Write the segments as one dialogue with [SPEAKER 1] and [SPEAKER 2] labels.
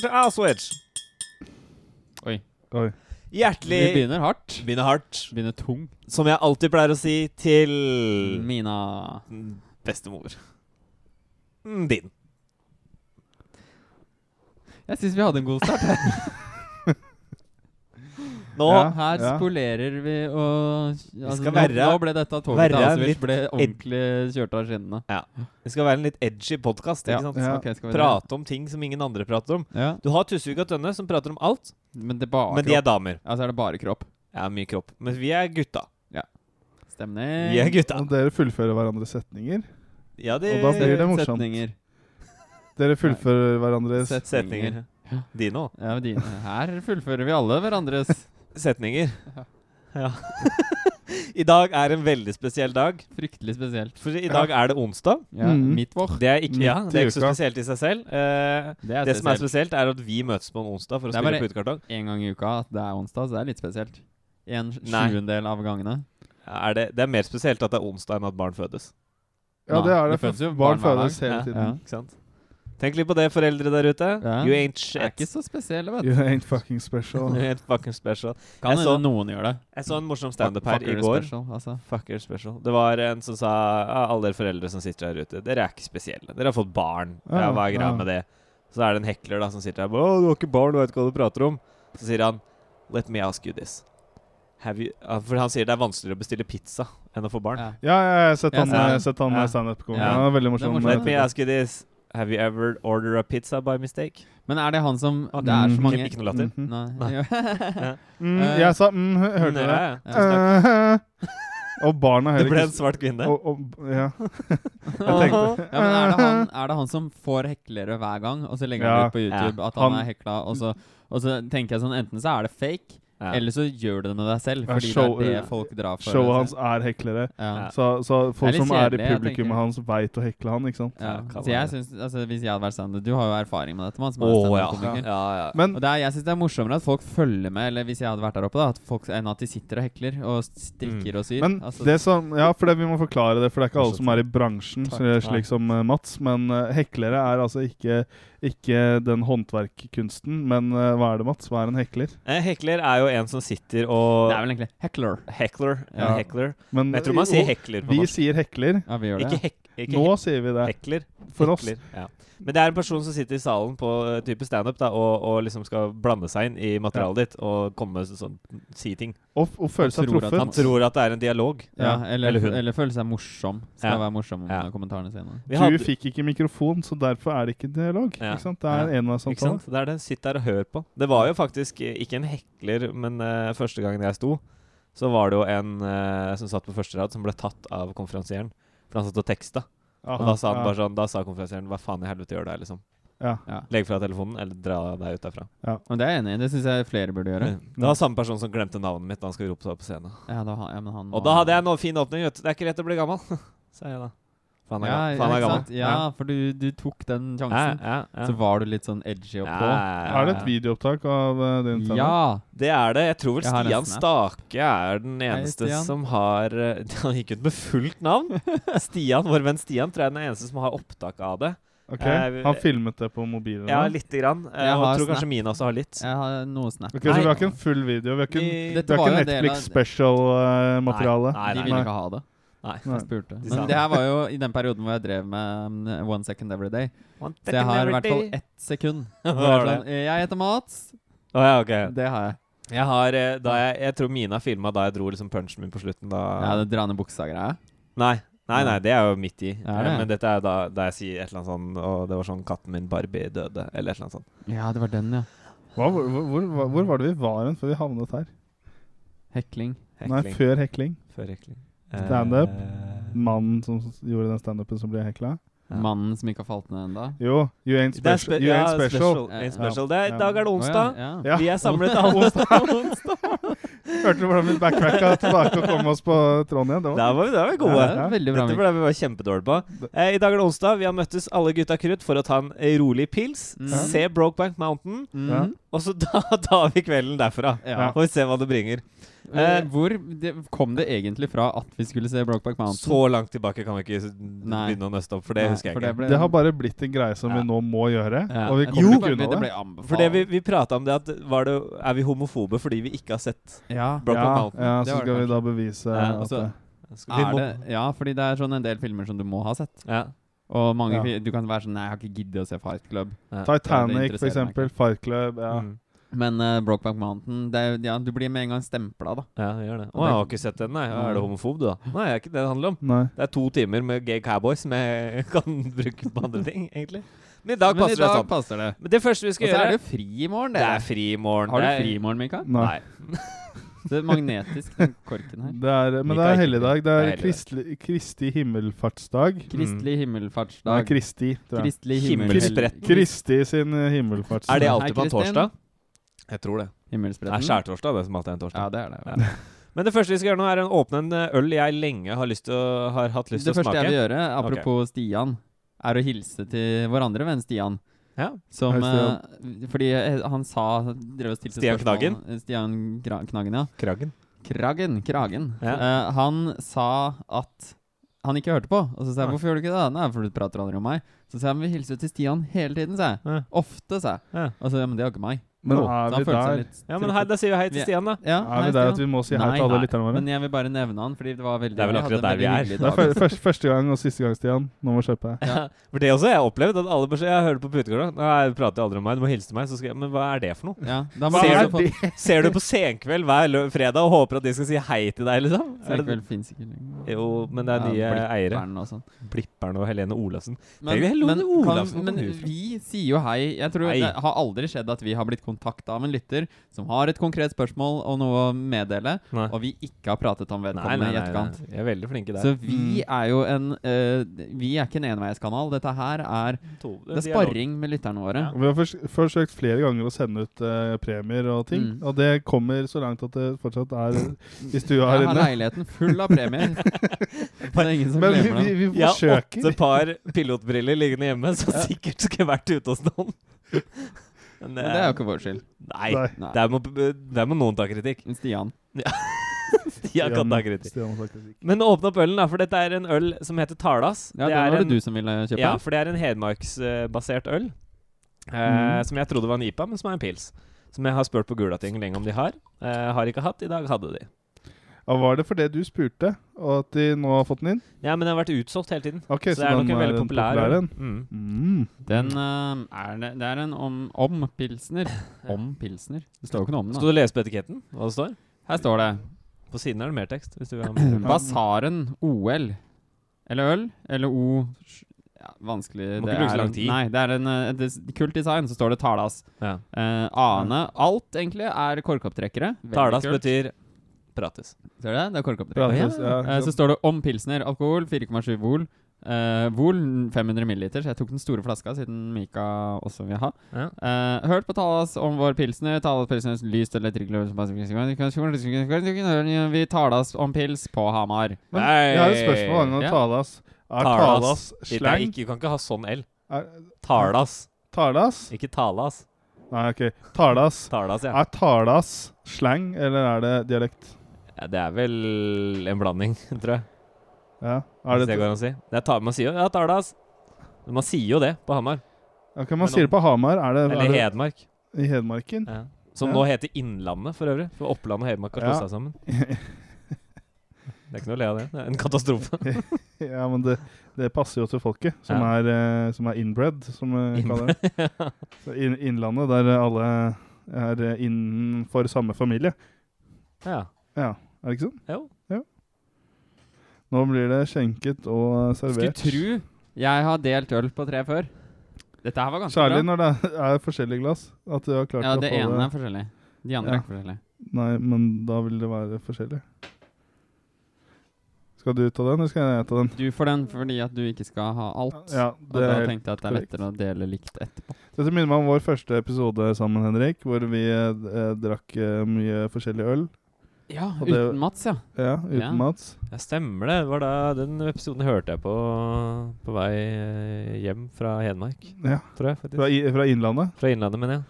[SPEAKER 1] for to Auschwitz.
[SPEAKER 2] Oi.
[SPEAKER 3] Oi.
[SPEAKER 2] Vi begynner hardt.
[SPEAKER 1] Begynner hardt.
[SPEAKER 2] Begynner tung.
[SPEAKER 1] Som jeg alltid pleier å si til
[SPEAKER 2] Mina
[SPEAKER 1] bestemor. Mm, Din.
[SPEAKER 2] Jeg syns vi hadde en god start.
[SPEAKER 1] Nå
[SPEAKER 3] Ja.
[SPEAKER 2] Her
[SPEAKER 3] ja.
[SPEAKER 2] spolerer vi og altså,
[SPEAKER 1] skal
[SPEAKER 2] nå,
[SPEAKER 1] være-
[SPEAKER 2] nå ble dette toget
[SPEAKER 1] altså,
[SPEAKER 2] ble ordentlig kjørt av skinnene.
[SPEAKER 1] Det skal være en litt edgy podkast.
[SPEAKER 2] Ja.
[SPEAKER 1] ikke?
[SPEAKER 3] Ja.
[SPEAKER 2] Ok, skal vi det?
[SPEAKER 1] Prate om ting som ingen andre prater om.
[SPEAKER 2] Ja.
[SPEAKER 1] Du har Tusvik og Tønne som prater om alt,
[SPEAKER 2] Men det bare
[SPEAKER 1] men de er damer.
[SPEAKER 2] Ja, så er det bare kropp.
[SPEAKER 1] Ja, mye kropp. Men vi er gutta.
[SPEAKER 2] Stemning.
[SPEAKER 1] Vi er gutta.
[SPEAKER 3] Og dere fullfører hverandres setninger.
[SPEAKER 1] Ja, det
[SPEAKER 3] Og da blir det morsomt.
[SPEAKER 2] Setninger.
[SPEAKER 3] Dere fullfører hverandres
[SPEAKER 1] Setninger. Dine òg.
[SPEAKER 2] Ja, dine. Her fullfører vi alle hverandres
[SPEAKER 1] Setninger. Ja. I dag er en veldig spesiell dag.
[SPEAKER 2] Fryktelig spesielt.
[SPEAKER 1] For i dag er det onsdag.
[SPEAKER 2] Ja,
[SPEAKER 3] mm.
[SPEAKER 2] Midtvår.
[SPEAKER 1] Det er ikke, ja, det er ikke så spesielt i seg selv. Eh,
[SPEAKER 2] Det er
[SPEAKER 1] det som er
[SPEAKER 2] spesielt.
[SPEAKER 1] er at vi møtes på en onsdag for å
[SPEAKER 2] Det er bare-
[SPEAKER 1] én
[SPEAKER 2] En gang i uka at det er onsdag, så det er litt spesielt. En sjuendel av gangene.
[SPEAKER 1] Ja, Er det, det er mer spesielt at det er onsdag enn at barn fødes.
[SPEAKER 3] Ja, det er det.
[SPEAKER 2] Det fødes jo
[SPEAKER 3] Barn
[SPEAKER 2] barn
[SPEAKER 3] fødes hele
[SPEAKER 1] Ja.
[SPEAKER 3] tiden.
[SPEAKER 2] Ja.
[SPEAKER 1] Ikke sant? Tenk litt på det, foreldre der ute.
[SPEAKER 2] Ja.
[SPEAKER 1] You ain't
[SPEAKER 2] Det er ikke så spesielle, vet du.
[SPEAKER 3] You ain't fucking special.
[SPEAKER 1] You ain't fucking special.
[SPEAKER 2] Kan hende noen gjør det.
[SPEAKER 1] Jeg så en morsom standup her i går.
[SPEAKER 2] Special, altså.
[SPEAKER 1] Fucker special. Det var en som sa ja, alle dere foreldre som sitter her ute, dere er ikke spesielle. Dere har fått barn. Ja,
[SPEAKER 3] Ja,
[SPEAKER 1] hva er greia
[SPEAKER 3] ja.
[SPEAKER 1] med det? Så er det en hekler da som sitter her. Å, du har ikke barn, du vet ikke hva du prater om. Så sier han Let me ask you this. Have you, for han sier det er vanskeligere å bestille pizza enn å få barn.
[SPEAKER 2] Ja.
[SPEAKER 3] Ja, jeg har sett han,
[SPEAKER 1] ja,
[SPEAKER 3] jeg har han
[SPEAKER 1] Ja.
[SPEAKER 3] standup-komikeren.
[SPEAKER 1] Ja.
[SPEAKER 3] Han er veldig morsom.
[SPEAKER 1] Let me ask you this. Have you ever ordered a pizza by mistake?
[SPEAKER 2] Men er det han som
[SPEAKER 1] Ah,
[SPEAKER 2] Det er så
[SPEAKER 3] mm,
[SPEAKER 2] mange
[SPEAKER 1] Ikke noe latter?
[SPEAKER 3] Mhm.
[SPEAKER 2] Nei.
[SPEAKER 1] Nei.
[SPEAKER 2] Ja.
[SPEAKER 3] Mm,
[SPEAKER 2] Eh,
[SPEAKER 3] jeg sa mm, hørte du det?
[SPEAKER 1] ja.
[SPEAKER 2] Ja.
[SPEAKER 3] og barna
[SPEAKER 1] Det ble en svart kvinne.
[SPEAKER 3] og, og, ja. Jeg tenkte
[SPEAKER 2] Ja, men er det, han, er det han som får heklere hver gang, og så legger han
[SPEAKER 3] Ja.
[SPEAKER 2] ut på YouTube at han,
[SPEAKER 3] Han-
[SPEAKER 2] er hekla, og så, og så tenker jeg sånn Enten så er det fake,
[SPEAKER 1] Ja.
[SPEAKER 2] eller så gjør du det med deg selv,
[SPEAKER 3] Ja,
[SPEAKER 2] fordi
[SPEAKER 3] show-
[SPEAKER 2] det er det folk drar for.
[SPEAKER 3] Showet hans er heklere.
[SPEAKER 2] Ja.
[SPEAKER 1] Ja.
[SPEAKER 3] Så, så folk
[SPEAKER 2] er
[SPEAKER 3] som er i
[SPEAKER 2] kjedelig,
[SPEAKER 3] publikummet hans, veit å hekle han, ikke sant?
[SPEAKER 2] Ja.
[SPEAKER 1] Ja,
[SPEAKER 2] Så jeg synes, altså, Hvis jeg hadde vært standup Du har jo erfaring med dette, mann, som er
[SPEAKER 1] Å ja. ja, ja.
[SPEAKER 3] Men
[SPEAKER 2] Og det er, jeg syns det er morsommere at folk følger med, eller hvis jeg hadde vært der oppe, da at folk, enn at de sitter og hekler og strikker og syr.
[SPEAKER 3] Men
[SPEAKER 2] Altså,
[SPEAKER 3] det som, ja, for det, vi må forklare det, for det er ikke alle som er i bransjen,
[SPEAKER 1] Takk.
[SPEAKER 3] slik som uh, Mats. Men uh, heklere er altså ikke, ikke den håndverkkunsten. Men uh, hva er det, Mats? Hva er en hekler?
[SPEAKER 1] En hekler er jo en som sitter og
[SPEAKER 2] det er vel egentlig hekler.
[SPEAKER 1] Hekler.
[SPEAKER 2] Ja.
[SPEAKER 1] Hekler.
[SPEAKER 3] Men,
[SPEAKER 1] Men jeg tror man sier hekler på
[SPEAKER 3] Vi
[SPEAKER 1] norsk.
[SPEAKER 3] sier hekler.
[SPEAKER 2] Ja, vi gjør det.
[SPEAKER 1] Ikke, hek, ikke
[SPEAKER 3] Nå sier vi det.
[SPEAKER 1] hekler.
[SPEAKER 3] For oss.
[SPEAKER 1] Ja. Men det er en person som sitter i salen på uh, type standup og, og liksom skal blande seg inn i materialet ditt og komme med sånn, si ting.
[SPEAKER 3] Og, og føle seg truffet.
[SPEAKER 1] Han tror at det er en dialog.
[SPEAKER 2] Ja,
[SPEAKER 3] Ja,
[SPEAKER 2] eller,
[SPEAKER 1] eller
[SPEAKER 2] eller, føle seg morsom. Skal
[SPEAKER 1] Ja.
[SPEAKER 2] være morsom om
[SPEAKER 1] Ja.
[SPEAKER 2] kommentarene sine.
[SPEAKER 1] Vi
[SPEAKER 3] Du fikk ikke mikrofon, så derfor er det ikke dialog.
[SPEAKER 1] Ja.
[SPEAKER 3] Ikke sant? Det er
[SPEAKER 1] Ja.
[SPEAKER 3] en av
[SPEAKER 1] ikke sant? Det er det. Sitt der og hør på. Det var jo faktisk eh, ikke en hekler, men uh, første gangen jeg sto, så var det jo en uh, som satt på første rad, som ble tatt av konferansieren. For han satt og teksta. Og da sa han bare sånn Da sa konferansieren Hva faen i helvete gjør du her, liksom?
[SPEAKER 3] ja.
[SPEAKER 2] Ja.
[SPEAKER 1] Legg fra telefonen, eller dra deg ut derfra. Ja.
[SPEAKER 2] Og det er jeg enig i. Det syns jeg flere burde gjøre.
[SPEAKER 1] Det var samme person som glemte navnet mitt da han skulle rope seg opp på scenen.
[SPEAKER 2] Ja, da, ja, men han
[SPEAKER 1] Og da hadde jeg en fin åpning, vet du. Det er ikke lett å bli gammel, sa jeg da. For han er,
[SPEAKER 2] ja,
[SPEAKER 1] for han
[SPEAKER 2] ja,
[SPEAKER 1] er gammel.
[SPEAKER 2] Ja, for du, du tok den sjansen.
[SPEAKER 1] ja, ja.
[SPEAKER 2] Så var du litt sånn edgy og på.
[SPEAKER 1] ja, ja.
[SPEAKER 3] Er det et videoopptak av uh, din standup?
[SPEAKER 2] Ja!
[SPEAKER 1] Det er det. Jeg tror vel
[SPEAKER 2] Jeg
[SPEAKER 1] Stian. Stake er den eneste
[SPEAKER 2] Hei,
[SPEAKER 1] som har uh, Han gikk ut med fullt navn. Stian, Vår venn Stian tror jeg er den eneste som har opptak av det.
[SPEAKER 3] Ok,
[SPEAKER 1] Eh,
[SPEAKER 3] Han filmet det på mobilen?
[SPEAKER 1] Ja, lite grann. Eh,
[SPEAKER 2] Jeg
[SPEAKER 1] tror kanskje
[SPEAKER 2] snap.
[SPEAKER 1] Mina også har litt.
[SPEAKER 2] Jeg har noe snap.
[SPEAKER 3] Ok, Så vi har ikke en full video? Vi har ikke,
[SPEAKER 1] Vi-
[SPEAKER 3] vi har ikke
[SPEAKER 2] en
[SPEAKER 3] Netflix
[SPEAKER 2] av-
[SPEAKER 3] special-materiale?
[SPEAKER 1] Nei,
[SPEAKER 2] De
[SPEAKER 1] nei,
[SPEAKER 2] ville
[SPEAKER 3] nei.
[SPEAKER 2] ikke ha det.
[SPEAKER 1] Nei.
[SPEAKER 2] Jeg spurte. Men det her var jo i den perioden hvor jeg drev med um, One Second Every Day.
[SPEAKER 1] Second
[SPEAKER 2] Så jeg har i hvert fall ett sekund.
[SPEAKER 1] Hva var
[SPEAKER 2] sånn, jeg heter Mats.
[SPEAKER 1] Oh, ja, okay.
[SPEAKER 2] Det har jeg.
[SPEAKER 1] Jeg har eh, da jeg, jeg tror Mina filma da jeg dro liksom punchen min på slutten. Da
[SPEAKER 2] Ja, det dra ned buksa-greia.
[SPEAKER 1] Nei, nei, nei, det er jo midt i.
[SPEAKER 2] Ja, det?
[SPEAKER 1] Eh, Men dette er da, da jeg sier et eller annet sånn Og det var sånn 'Katten min Barbie døde', eller et eller annet sånt.
[SPEAKER 2] Ja, det var den, ja.
[SPEAKER 3] Hva, hvor, hvor, hvor, var det vi var hen før vi havnet her?
[SPEAKER 2] Hekling.
[SPEAKER 3] Nei, før hekling.
[SPEAKER 1] Før hekling.
[SPEAKER 3] Stand-up.
[SPEAKER 1] Eh,
[SPEAKER 3] Mannen som gjorde den standupen som ble hekla.
[SPEAKER 1] Ja.
[SPEAKER 2] Mannen som ikke har falt ned ennå.
[SPEAKER 3] Jo, you ain't special.
[SPEAKER 1] spe
[SPEAKER 3] You ain't special.
[SPEAKER 1] Ain't special. Det er, I
[SPEAKER 3] Ja.
[SPEAKER 1] dag er det onsdag.
[SPEAKER 2] ja.
[SPEAKER 3] Ja.
[SPEAKER 1] Vi er samlet alle onsdag.
[SPEAKER 3] Hørte du hvordan vi backtracka tilbake og kom oss på tråden igjen? Det var
[SPEAKER 1] Der var der var gode.
[SPEAKER 2] Ja, veldig bra.
[SPEAKER 1] Dette ble vi var kjempedårlige på. Eh, I dag er det onsdag. Vi har møttes alle gutta krutt for å ta en rolig pils.
[SPEAKER 2] Mm.
[SPEAKER 1] Se Brokeback Mountain.
[SPEAKER 2] Mm.
[SPEAKER 3] Ja.
[SPEAKER 1] Og så da tar vi kvelden derfra.
[SPEAKER 2] Ja.
[SPEAKER 1] Får vi se hva det bringer.
[SPEAKER 2] Eh,
[SPEAKER 1] Eh,
[SPEAKER 2] Hvor det, kom det egentlig fra at vi skulle se Brokeback Mountain?
[SPEAKER 1] Så langt tilbake kan vi ikke
[SPEAKER 2] Nei.
[SPEAKER 1] begynne å nøste opp, for det
[SPEAKER 2] Nei,
[SPEAKER 1] husker jeg ikke.
[SPEAKER 2] det ble-
[SPEAKER 3] Det har bare blitt en greie som
[SPEAKER 1] Ja.
[SPEAKER 3] vi nå må gjøre.
[SPEAKER 2] Ja,
[SPEAKER 3] Og vi kommer
[SPEAKER 2] jo,
[SPEAKER 3] ikke unna
[SPEAKER 2] det ble.
[SPEAKER 1] For det vi, vi prata om det at var, det er vi homofobe fordi vi ikke har sett
[SPEAKER 2] Ja.
[SPEAKER 1] Brokeback
[SPEAKER 3] Ja,
[SPEAKER 1] Mountain.
[SPEAKER 3] ja, så skal vi da bevise
[SPEAKER 1] Ja,
[SPEAKER 3] at
[SPEAKER 2] altså-
[SPEAKER 3] det
[SPEAKER 1] Skal vi
[SPEAKER 2] Er
[SPEAKER 1] må-
[SPEAKER 2] det, ja, fordi det er sånn en del filmer som du må ha sett.
[SPEAKER 1] Ja.
[SPEAKER 2] Og mange
[SPEAKER 3] Ja.
[SPEAKER 2] Du kan være sånn Nei, jeg har ikke giddet å se Fight Club.
[SPEAKER 1] Ja.
[SPEAKER 3] Titanic, for eksempel. Fight Club. Ja.
[SPEAKER 1] Mm.
[SPEAKER 2] Men uh, Brokeback Mountain det er, ja, Du blir med en gang stempla, da.
[SPEAKER 1] ja, det gjør det. Å, jeg har ikke sett den, nei. Ja, Er du homofob, du, da? Nei, det er ikke det det handler om.
[SPEAKER 3] Nei.
[SPEAKER 1] Det er to timer med gay cowboys som jeg kan bruke på andre ting, egentlig. Men i dag
[SPEAKER 2] Men
[SPEAKER 1] passer
[SPEAKER 2] i
[SPEAKER 1] det
[SPEAKER 2] dag
[SPEAKER 1] sånn.
[SPEAKER 2] passer det.
[SPEAKER 1] Men det første vi skal gjøre Og
[SPEAKER 2] så er det fri i morgen,
[SPEAKER 1] Det
[SPEAKER 2] Det
[SPEAKER 1] er fri i morgen.
[SPEAKER 2] Har du fri i morgen, Mikael?
[SPEAKER 3] Nei.
[SPEAKER 2] Det er magnetisk, den korken her.
[SPEAKER 3] Det er, men det
[SPEAKER 1] er
[SPEAKER 3] helligdag. Det
[SPEAKER 1] det er kristelig.
[SPEAKER 3] Kristi, Kristi himmelfartsdag.
[SPEAKER 2] Kristelig
[SPEAKER 3] Nei,
[SPEAKER 2] himmelfartsdag.
[SPEAKER 3] Kristi.
[SPEAKER 2] Kristelig
[SPEAKER 1] Himmelspretten.
[SPEAKER 2] himmel...
[SPEAKER 3] Kristi sin himmelfartsdag.
[SPEAKER 1] Er det alltid på en
[SPEAKER 2] Kristin.
[SPEAKER 1] torsdag? Jeg tror det. Det er skjærtorsdag, det som alltid er en torsdag.
[SPEAKER 2] Ja, det er det.
[SPEAKER 1] Ja. Men det første vi skal gjøre nå, er å åpne en øl jeg lenge har, lyst til å, har hatt lyst til
[SPEAKER 2] Det første jeg vil gjøre, apropos Stian, er å hilse til vår andre venn Stian.
[SPEAKER 1] Ja.
[SPEAKER 2] Som eh, Fordi eh, han sa drev og stilte
[SPEAKER 1] Stian
[SPEAKER 2] spørsmål-
[SPEAKER 1] Knaggen?
[SPEAKER 2] Eh, Stian Gra Knaggen, ja.
[SPEAKER 1] Kragen.
[SPEAKER 2] Kragen. Kragen.
[SPEAKER 1] Ja.
[SPEAKER 2] Uh, han sa at han ikke hørte på. Og så sa jeg
[SPEAKER 1] Nei.
[SPEAKER 2] hvorfor gjør du ikke det? Nei, for du prater aldri om meg. Så sa jeg men vi hilser til Stian hele tiden, sa jeg.
[SPEAKER 1] Ja.
[SPEAKER 2] Ofte, sa jeg.
[SPEAKER 1] Ja.
[SPEAKER 2] Og så ja, men det er jo ikke meg.
[SPEAKER 3] Men
[SPEAKER 2] Nå,
[SPEAKER 3] er vi der?
[SPEAKER 2] litt
[SPEAKER 1] Ja, men hei, da sier vi hei til Stian, da.
[SPEAKER 2] Ja,
[SPEAKER 3] Er vi der at vi må si hei
[SPEAKER 2] Nei,
[SPEAKER 3] til alle lytterne våre?
[SPEAKER 2] Men jeg vil bare nevne han, fordi det var veldig
[SPEAKER 1] Det er vel akkurat der vi er.
[SPEAKER 3] Det er første, første gang og siste gang, Stian. Nå må du skjerpe deg.
[SPEAKER 2] Ja.
[SPEAKER 1] For det også har jeg opplevd. At alle bare Jeg hører på Putegården. Jeg prater aldri om meg. Du må hilse til meg. Så skal jeg, men hva er det for noe?
[SPEAKER 2] Ja, da må
[SPEAKER 1] Ser
[SPEAKER 2] du på,
[SPEAKER 1] Ser du på Senkveld hver lø fredag og håper at de skal si hei til deg, liksom?
[SPEAKER 2] Senkveld fins ikke lenger.
[SPEAKER 1] jo, men det er nye
[SPEAKER 2] Ja,
[SPEAKER 1] eiere.
[SPEAKER 2] Blipperen og sånn.
[SPEAKER 1] Blipperen og Helene Olassen.
[SPEAKER 2] Men,
[SPEAKER 1] Helene Olafsen
[SPEAKER 2] men vi sier jo hei. Jeg tror Det har aldri skjedd at vi har blitt kontakta av en lytter som har et konkret spørsmål og noe å meddele,
[SPEAKER 1] Nei.
[SPEAKER 2] og vi ikke har pratet om vedkommende
[SPEAKER 1] nei,
[SPEAKER 2] i
[SPEAKER 1] nei,
[SPEAKER 2] etterkant.
[SPEAKER 1] nei. Jeg er veldig flinke der.
[SPEAKER 2] Så vi
[SPEAKER 3] Mm.
[SPEAKER 2] er jo en uh, Vi er ikke en enveiskanal. Dette her er
[SPEAKER 1] To-
[SPEAKER 2] Det er sparring med lytterne våre.
[SPEAKER 1] Ja.
[SPEAKER 3] Vi har fors forsøkt flere ganger å sende ut uh, premier og ting,
[SPEAKER 2] Mm.
[SPEAKER 3] og det kommer så langt at det fortsatt er i stua her inne.
[SPEAKER 2] Jeg har leiligheten full av premier. det er ingen som
[SPEAKER 3] Men vi,
[SPEAKER 2] glemmer
[SPEAKER 3] vi,
[SPEAKER 2] det.
[SPEAKER 1] Jeg har åtte par pilotbriller liggende hjemme, som sikkert skulle vært ute hos noen. Men
[SPEAKER 2] Men det er jo ikke vår skyld.
[SPEAKER 1] Nei,
[SPEAKER 3] Nei.
[SPEAKER 1] Der må, der må noen ta kritikk.
[SPEAKER 2] Stian.
[SPEAKER 1] Stian kan ta kritikk.
[SPEAKER 3] Stian ta kritikk.
[SPEAKER 1] Men åpne opp ølen, da, for dette er en øl som heter Talas.
[SPEAKER 2] Ja, det
[SPEAKER 1] er
[SPEAKER 2] var
[SPEAKER 1] en,
[SPEAKER 2] det du som ville kjøpe?
[SPEAKER 1] Ja, for det er en hedmarksbasert øl. Eh,
[SPEAKER 3] Mhm.
[SPEAKER 1] Som jeg trodde var en IPA, men som er en pils. Som jeg har spurt på Gulating lenge om de har. Eh, har ikke hatt. I dag hadde de.
[SPEAKER 3] Ja, var det fordi du spurte, og at de nå har fått den inn?
[SPEAKER 1] Ja, men den har vært utsolgt hele tiden.
[SPEAKER 3] Ok,
[SPEAKER 1] så, det er nok en veldig
[SPEAKER 3] den
[SPEAKER 1] populær
[SPEAKER 3] populær en.
[SPEAKER 1] Mm.
[SPEAKER 3] Mm.
[SPEAKER 2] Den uh, er det, det er en om, om pilsner. Om pilsner? Det står jo ikke noe om den.
[SPEAKER 1] Skal du lese på etiketten hva det står?
[SPEAKER 2] Her står det
[SPEAKER 1] På siden er det mer tekst. Hvis du vil ha mer.
[SPEAKER 2] Basaren OL. Eller øl. Eller O ja, Vanskelig.
[SPEAKER 1] Må
[SPEAKER 2] det
[SPEAKER 1] ikke bruke så
[SPEAKER 2] er
[SPEAKER 1] lang tid.
[SPEAKER 2] Nei, det er en eh, et kult design, så står det Talas.
[SPEAKER 1] Ja.
[SPEAKER 2] Uh, Ane Alt, egentlig, er korkopptrekkere.
[SPEAKER 1] Talas betyr prates.
[SPEAKER 2] Ser du det? Det er korkopptrekkere.
[SPEAKER 3] Ja, ja.
[SPEAKER 2] Eh, så står det om pilsner. Alkohol 4,7 vol. Uh, vol 500 milliliter, så jeg tok den store flaska, siden Mika også vil ha.
[SPEAKER 1] Ja.
[SPEAKER 2] Uh, hørt på Talas om vår pilsner. Talas pilsners lyst eller Vi Talas om pils på Hamar.
[SPEAKER 3] Men jeg har et spørsmål angående
[SPEAKER 2] Ja.
[SPEAKER 3] Talas. Er
[SPEAKER 1] Talas.
[SPEAKER 3] Talas slang?
[SPEAKER 1] ikke, du kan ikke ha sånn L.
[SPEAKER 3] Er,
[SPEAKER 1] Talas,
[SPEAKER 3] talas?
[SPEAKER 1] ikke talas.
[SPEAKER 3] Nei, ok. Talas.
[SPEAKER 1] Talas, ja.
[SPEAKER 3] Er talas slang, eller er det dialekt?
[SPEAKER 1] Ja. Det er vel en blanding, tror jeg.
[SPEAKER 3] Ja. Er
[SPEAKER 1] det
[SPEAKER 3] det
[SPEAKER 1] går an å si. Det er man sier jo ja, talas. Men man sier jo det på Hamar.
[SPEAKER 3] ja, kan man si det på Hamar? Er det,
[SPEAKER 1] Eller
[SPEAKER 3] er det
[SPEAKER 1] Hedmark.
[SPEAKER 3] i Hedmarken?
[SPEAKER 1] Ja. Som
[SPEAKER 3] Ja.
[SPEAKER 1] nå heter Innlandet, for øvrig. For Oppland og Hedmark har slått seg sammen. Det er ikke noe å le av det. Det er en katastrofe.
[SPEAKER 3] ja, men det, det passer jo til folket, som,
[SPEAKER 1] Ja.
[SPEAKER 3] er, eh, som er inbred, som vi kaller det. Innlandet, der alle er eh, innenfor samme familie.
[SPEAKER 1] ja.
[SPEAKER 3] Ja, er det ikke sånn?
[SPEAKER 1] Jo.
[SPEAKER 3] Nå blir det skjenket og servert.
[SPEAKER 2] Skulle tru jeg har delt øl på tre før. Dette her var ganske
[SPEAKER 3] Særlig
[SPEAKER 2] bra.
[SPEAKER 3] når det er forskjellige glass. At du har klart
[SPEAKER 2] Ja,
[SPEAKER 3] å
[SPEAKER 2] det
[SPEAKER 3] få
[SPEAKER 2] ene
[SPEAKER 3] det
[SPEAKER 2] er forskjellig. De andre
[SPEAKER 3] Ja.
[SPEAKER 2] er ikke forskjellige.
[SPEAKER 3] Nei, men da vil det være forskjellig. Skal du ta den, eller skal jeg ta den?
[SPEAKER 2] Du får den fordi at du ikke skal ha alt.
[SPEAKER 3] Ja, det
[SPEAKER 2] og
[SPEAKER 3] da
[SPEAKER 2] tenkte jeg at det er
[SPEAKER 3] korrekt.
[SPEAKER 2] lettere å dele likt etterpå.
[SPEAKER 3] Dette minner meg om vår første episode sammen, Henrik, hvor vi eh, drakk eh, mye forskjellig øl.
[SPEAKER 2] Ja,
[SPEAKER 3] Og det-
[SPEAKER 2] uten Mats, ja.
[SPEAKER 3] Ja, uten
[SPEAKER 2] Ja.
[SPEAKER 3] Mats.
[SPEAKER 1] Ja, stemmer det. Det da Den episoden hørte jeg på på vei eh, hjem fra Hedmark,
[SPEAKER 3] Ja.
[SPEAKER 1] tror jeg. faktisk
[SPEAKER 3] Fra, i, fra Innlandet.
[SPEAKER 1] Fra Innlandet, mener jeg.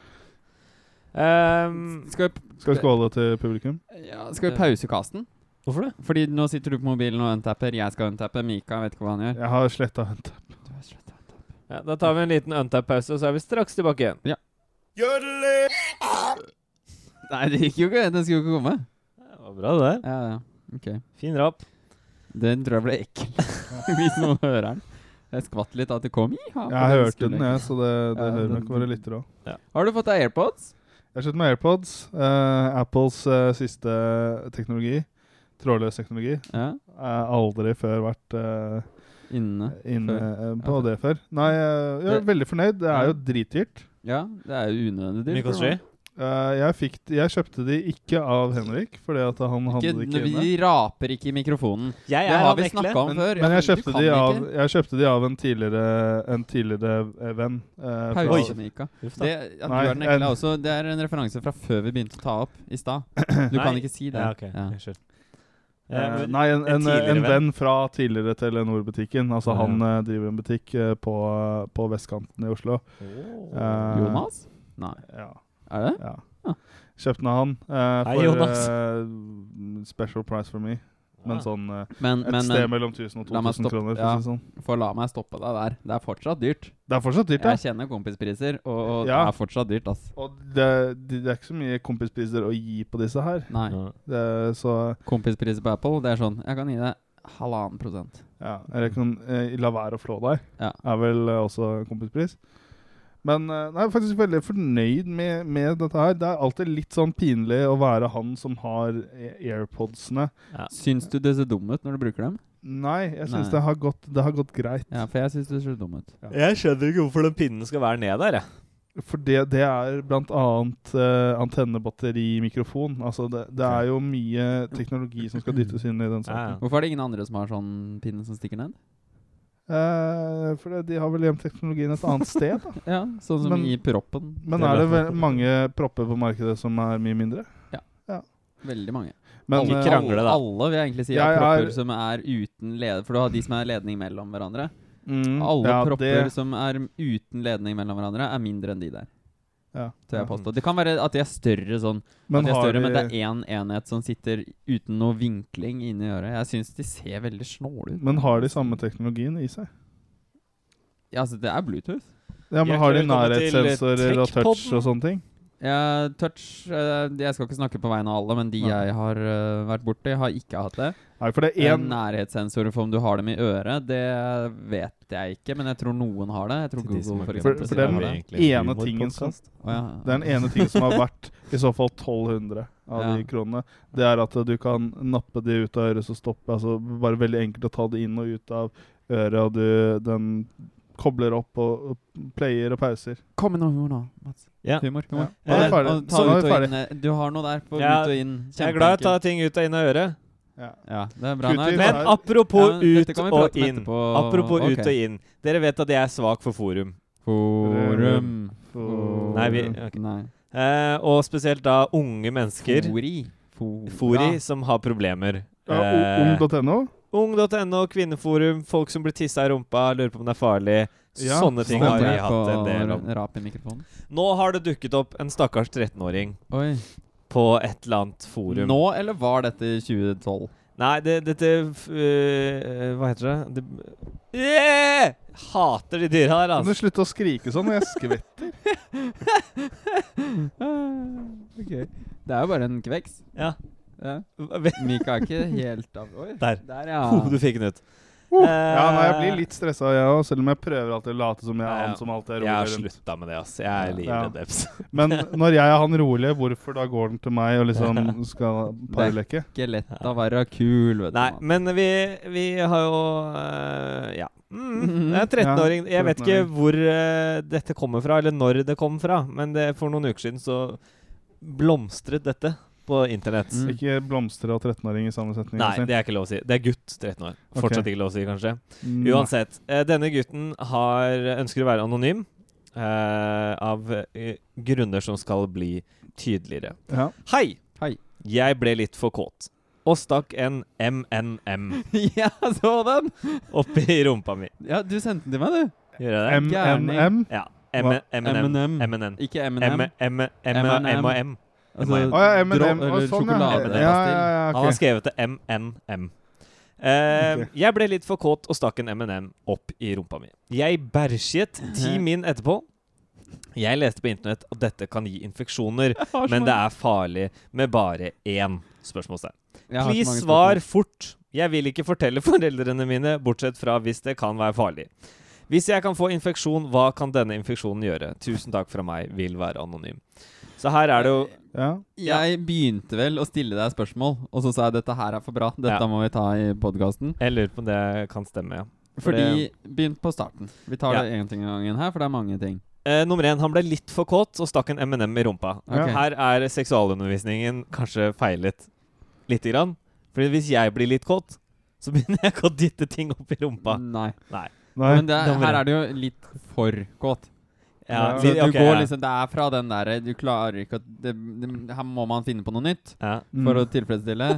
[SPEAKER 1] Um,
[SPEAKER 2] Skal vi,
[SPEAKER 3] Skal vi skåle til publikum?
[SPEAKER 2] ja, skal vi pause casten?
[SPEAKER 1] hvorfor det?
[SPEAKER 2] Fordi nå sitter du på mobilen og untapper. Jeg skal untappe. Mika vet ikke hva han gjør.
[SPEAKER 3] Jeg har sletta untapp
[SPEAKER 2] Du har sluttet å.
[SPEAKER 1] Ja, da tar vi en liten untap-pause, og så er vi straks tilbake igjen. Ja.
[SPEAKER 2] Nei, det gikk jo ikke. Den skulle jo ikke komme.
[SPEAKER 1] Var bra, det der.
[SPEAKER 2] Ja, ja. Ok.
[SPEAKER 1] Fin rap.
[SPEAKER 2] Den tror jeg ble ekkel, hvis noen hører den. Jeg skvatt litt av at det kom. Iha,
[SPEAKER 3] Jeg har hørt
[SPEAKER 2] skulle
[SPEAKER 3] den, jeg, så det, det
[SPEAKER 2] Ja,
[SPEAKER 3] hører nok våre lyttere òg.
[SPEAKER 2] Har du fått deg AirPods?
[SPEAKER 3] Jeg har kjøpt meg AirPods. Uh, Apples uh, siste teknologi. Trådløs teknologi.
[SPEAKER 2] Ja.
[SPEAKER 3] Jeg har aldri før vært uh,
[SPEAKER 2] Inne.
[SPEAKER 3] inne
[SPEAKER 2] Før.
[SPEAKER 3] på på det før. Nei, eh, jeg er
[SPEAKER 2] Det-
[SPEAKER 3] veldig fornøyd. Det er jo dritdyrt.
[SPEAKER 2] Ja, det er jo unødvendig dyrt.
[SPEAKER 1] Mye koster?
[SPEAKER 3] Eh, jeg, fikk, jeg kjøpte de ikke av Henrik, fordi at han hadde
[SPEAKER 2] Ikke,
[SPEAKER 3] det ikke inne.
[SPEAKER 2] vi raper ikke i mikrofonen.
[SPEAKER 1] Jeg
[SPEAKER 2] Det har vi snakka om
[SPEAKER 3] Men,
[SPEAKER 2] før.
[SPEAKER 3] men jeg kjøpte, de av, jeg kjøpte de av en tidligere, en tidligere eh, venn. Uh, fra-
[SPEAKER 2] Pause,
[SPEAKER 1] Uff.
[SPEAKER 2] Det, at
[SPEAKER 3] Nei,
[SPEAKER 2] du er den
[SPEAKER 3] en-
[SPEAKER 2] også, det er en referanse fra før vi begynte å ta opp i stad. Du kan ikke si det.
[SPEAKER 1] Ja, okay.
[SPEAKER 2] Ja.
[SPEAKER 3] Eh,
[SPEAKER 1] Eh,
[SPEAKER 3] nei, en,
[SPEAKER 1] en
[SPEAKER 3] en,
[SPEAKER 1] tidligere
[SPEAKER 3] en
[SPEAKER 1] venn.
[SPEAKER 3] fra tidligere Telenor-butikken. Altså
[SPEAKER 1] uh,
[SPEAKER 3] Han uh, driver en butikk eh, på, på vestkanten i Oslo. Eh,
[SPEAKER 2] Jonas? Nei.
[SPEAKER 3] Ja.
[SPEAKER 2] Er det?
[SPEAKER 3] ja. Kjøpte den av han eh,
[SPEAKER 1] Hei,
[SPEAKER 3] for
[SPEAKER 1] Jonas.
[SPEAKER 3] eh, special price for me. Men sånn eh,
[SPEAKER 2] Men,
[SPEAKER 3] et
[SPEAKER 2] men,
[SPEAKER 3] sted
[SPEAKER 2] men
[SPEAKER 3] mellom 1000 og
[SPEAKER 2] la meg
[SPEAKER 3] 2000
[SPEAKER 2] stoppe-
[SPEAKER 3] kroner. For
[SPEAKER 2] ja.
[SPEAKER 3] si det sånn.
[SPEAKER 2] for la meg stoppe deg der. Det er fortsatt dyrt.
[SPEAKER 3] Det er fortsatt dyrt, ja.
[SPEAKER 2] Jeg kjenner kompispriser, og, og
[SPEAKER 3] Ja.
[SPEAKER 2] det er fortsatt dyrt, ass.
[SPEAKER 3] Og det, det, det er ikke så mye kompispriser å gi på disse her.
[SPEAKER 2] Nei.
[SPEAKER 1] Ja.
[SPEAKER 3] Det, så
[SPEAKER 2] Kompispriser på Apple, det er sånn Jeg kan gi deg halvannen prosent.
[SPEAKER 3] ja, eller kan eh, la være å flå deg.
[SPEAKER 2] Ja.
[SPEAKER 3] Er vel eh, også kompispris. Men eh, nei, jeg er faktisk veldig fornøyd med, med dette her. Det er alltid litt sånn pinlig å være han som har airpodsene. AirPodsene.
[SPEAKER 2] Syns du det ser dum ut når du bruker dem?
[SPEAKER 3] Nei, jeg syns det, har gått- det har gått greit.
[SPEAKER 2] Ja, for jeg syns det ser dum ut.
[SPEAKER 1] Jeg skjønner ikke hvorfor den pinnen skal være ned der, jeg.
[SPEAKER 3] For det, det er blant annet uh, antennebatteri-mikrofon. Altså det, det er jo mye teknologi som skal dyttes inn i den
[SPEAKER 1] Ja,
[SPEAKER 3] saken.
[SPEAKER 1] ja.
[SPEAKER 2] Hvorfor er det ingen andre som har sånn pinne som stikker ned?
[SPEAKER 3] Eh, for de har vel gjemt teknologien et annet sted, da.
[SPEAKER 2] Ja, sånn som
[SPEAKER 3] Men-
[SPEAKER 2] i proppen.
[SPEAKER 3] Men
[SPEAKER 1] Det
[SPEAKER 3] er det vel mange propper på markedet som er mye mindre?
[SPEAKER 2] Ja, Veldig mange.
[SPEAKER 3] Men
[SPEAKER 1] Ikke
[SPEAKER 3] eh,
[SPEAKER 1] krangle, da.
[SPEAKER 2] Alle vil jeg egentlig si
[SPEAKER 3] Jeg
[SPEAKER 2] er propper
[SPEAKER 3] er-
[SPEAKER 2] som er uten leder For du har de som er ledning mellom hverandre.
[SPEAKER 3] mm,
[SPEAKER 2] Alle
[SPEAKER 3] ja,
[SPEAKER 2] propper
[SPEAKER 3] det-
[SPEAKER 2] som er uten ledning mellom hverandre, er mindre enn de der.
[SPEAKER 3] Ja,
[SPEAKER 2] jeg påstå. Det kan være at de er større sånn.
[SPEAKER 3] Men
[SPEAKER 2] de er større de... men det er én enhet som sitter uten noe vinkling inni øret. Jeg syns de ser veldig snåle ut.
[SPEAKER 3] Men har de samme teknologien i seg?
[SPEAKER 2] Ja, altså, det er Bluetooth.
[SPEAKER 3] Ja, men Har de nærhetssensorer og touch og sånne ting?
[SPEAKER 2] Ja, touch eh, Jeg skal ikke snakke på vegne av alle, men de
[SPEAKER 3] Nei.
[SPEAKER 2] jeg har eh, vært borti, har ikke hatt det.
[SPEAKER 3] Nei, for det er
[SPEAKER 2] En nærhetssensorer for om du har dem i øret, det vet jeg ikke, men jeg tror noen har det. Jeg tror
[SPEAKER 1] Til de
[SPEAKER 2] Google, for
[SPEAKER 1] har
[SPEAKER 2] eksempel,
[SPEAKER 3] For- for det er den
[SPEAKER 2] det.
[SPEAKER 3] ene tingen som-
[SPEAKER 2] oh, ja.
[SPEAKER 3] Den ene ting som har vært i så fall 1200 av
[SPEAKER 2] Ja.
[SPEAKER 3] de kronene. Det er at du kan nappe de ut av øret så stoppe. Altså bare veldig enkelt å ta det inn og ut av øret, og du, den kobler opp og, og player og pauser.
[SPEAKER 2] Kom med noe humor nå, Mats.
[SPEAKER 1] Ja.
[SPEAKER 2] Humor. humor.
[SPEAKER 3] Ja. Ja. er
[SPEAKER 2] Eh,
[SPEAKER 3] ferdig.
[SPEAKER 2] ta
[SPEAKER 3] Så
[SPEAKER 2] ut og inn, eh, Du har noe der på
[SPEAKER 1] Ja,
[SPEAKER 2] ut og inn.
[SPEAKER 1] Jeg er glad i å ta ting ut og inn av øret.
[SPEAKER 3] Ja.
[SPEAKER 2] Ja, det er bra.
[SPEAKER 3] Kutt
[SPEAKER 2] Nå
[SPEAKER 3] i
[SPEAKER 2] vi
[SPEAKER 3] det
[SPEAKER 1] Men apropos
[SPEAKER 2] Ja,
[SPEAKER 1] ut og inn. Apropos
[SPEAKER 2] okay.
[SPEAKER 1] ut og inn. Dere vet at jeg er svak for forum.
[SPEAKER 2] Forum.
[SPEAKER 3] forum.
[SPEAKER 1] Nei, vi- okay.
[SPEAKER 2] Nei.
[SPEAKER 1] Eh, og spesielt da unge mennesker.
[SPEAKER 2] Fori. Fori,
[SPEAKER 1] Fori
[SPEAKER 2] Ja.
[SPEAKER 1] som har problemer.
[SPEAKER 3] Ja,
[SPEAKER 1] Eh,
[SPEAKER 3] Ung.no.
[SPEAKER 1] Ung.no, kvinneforum, folk som blir tissa i rumpa, lurer på om det er farlig.
[SPEAKER 3] Ja,
[SPEAKER 1] Sånne ting har vi hatt en del om.
[SPEAKER 2] Rap i mikrofonen.
[SPEAKER 1] Nå har det dukket opp en stakkars 13-åring
[SPEAKER 2] Oi.
[SPEAKER 1] på et eller annet forum.
[SPEAKER 2] Nå, eller var dette i 2012?
[SPEAKER 1] Nei, det, dette øh, Hva heter det? det yeah! Hater de dyra her,
[SPEAKER 3] Kan du
[SPEAKER 1] altså.
[SPEAKER 3] slutte å skrike sånn når jeg skvetter?
[SPEAKER 2] okay. Det er jo bare en kveks.
[SPEAKER 1] Ja.
[SPEAKER 2] Ja. Mika er ikke helt av Oi.
[SPEAKER 1] Der.
[SPEAKER 2] Der, ja.
[SPEAKER 1] Oh, du fikk den ut.
[SPEAKER 3] Ja, nei, jeg blir litt stressa, jeg òg, selv om jeg prøver alltid å late som jeg er
[SPEAKER 1] Ja, ja.
[SPEAKER 3] han som alltid er
[SPEAKER 1] Jeg har
[SPEAKER 3] rolig
[SPEAKER 1] slutta med det, ass. Jeg er
[SPEAKER 3] Ja.
[SPEAKER 1] livredd Eps.
[SPEAKER 3] Men når jeg er han rolige, hvorfor da går den til meg og liksom skal parleke?
[SPEAKER 2] Ikke lett å være kul, vet
[SPEAKER 1] Nei,
[SPEAKER 2] du. Mats.
[SPEAKER 1] men vi, vi har jo uh, Ja. Mm, det er 13-åring.
[SPEAKER 3] Ja,
[SPEAKER 1] Jeg vet ikke hvor uh, dette kommer fra, eller når det kom fra, men det, for noen uker siden så blomstret dette på internett.
[SPEAKER 2] Mm.
[SPEAKER 3] Ikke blomstre og 13-åring i samme setning.
[SPEAKER 1] Nei, det er ikke lov å si. Det er gutt 13 år. Fortsatt okay. ikke lov å si, kanskje.
[SPEAKER 3] Mm,
[SPEAKER 1] Uansett. Eh, denne gutten har, ønsker å være anonym eh, av eh, grunner som skal bli tydeligere.
[SPEAKER 3] Ja.
[SPEAKER 1] Hei!
[SPEAKER 2] Hei.
[SPEAKER 1] Jeg ble litt for kåt og stakk en MNM
[SPEAKER 2] ja, så den!
[SPEAKER 1] oppi i rumpa mi.
[SPEAKER 2] Ja, du sendte den til meg, du.
[SPEAKER 1] Gjør jeg det?
[SPEAKER 3] MNM.
[SPEAKER 1] Ja. M
[SPEAKER 3] Hva?
[SPEAKER 1] M&M.
[SPEAKER 2] Ikke
[SPEAKER 1] MNM.
[SPEAKER 2] M&M.
[SPEAKER 1] M, M, M og M.
[SPEAKER 2] Altså,
[SPEAKER 1] M&M.
[SPEAKER 3] Ja,
[SPEAKER 2] eller
[SPEAKER 3] sånn, ja.
[SPEAKER 2] sjokolade-
[SPEAKER 3] Ja, ja, ja,
[SPEAKER 1] Han har skrevet det MNM. Eh,
[SPEAKER 3] okay.
[SPEAKER 1] Jeg ble litt for kåt og stakk en M&M opp i rumpa mi. Jeg bæsjet ti min etterpå. Jeg leste på internett at dette kan gi infeksjoner, men det er farlig med bare én spørsmålstegn.
[SPEAKER 2] Jeg har så
[SPEAKER 1] Please svar fort. Jeg vil ikke fortelle foreldrene mine, bortsett fra hvis det kan være farlig. Hvis jeg kan få infeksjon, hva kan denne infeksjonen gjøre? Tusen takk fra meg, vil være anonym. Så her er det jo
[SPEAKER 3] Ja.
[SPEAKER 2] Jeg begynte vel å stille deg spørsmål, og så sa jeg dette her er for bra. Dette
[SPEAKER 1] Ja.
[SPEAKER 2] må vi ta i podkasten.
[SPEAKER 1] Jeg lurer på om det kan stemme, ja. For
[SPEAKER 2] Fordi Begynn på starten. Vi tar
[SPEAKER 1] Ja.
[SPEAKER 2] det én ting av gangen her, for det er mange ting.
[SPEAKER 1] Eh, nummer én, han ble litt for kåt og stakk en M&M i rumpa.
[SPEAKER 2] Okay.
[SPEAKER 1] Her er seksualundervisningen kanskje feilet lite grann. Fordi hvis jeg blir litt kåt, så begynner jeg ikke å dytte ting opp i rumpa.
[SPEAKER 2] Nei.
[SPEAKER 3] Nei.
[SPEAKER 2] Men det, her er det jo litt for kåt.
[SPEAKER 1] Ja.
[SPEAKER 2] Så
[SPEAKER 1] li-
[SPEAKER 2] du går liksom Det er fra den derre Du klarer ikke å det, det, Her må man finne på noe nytt
[SPEAKER 1] ja.
[SPEAKER 3] Mm.
[SPEAKER 2] for å tilfredsstille.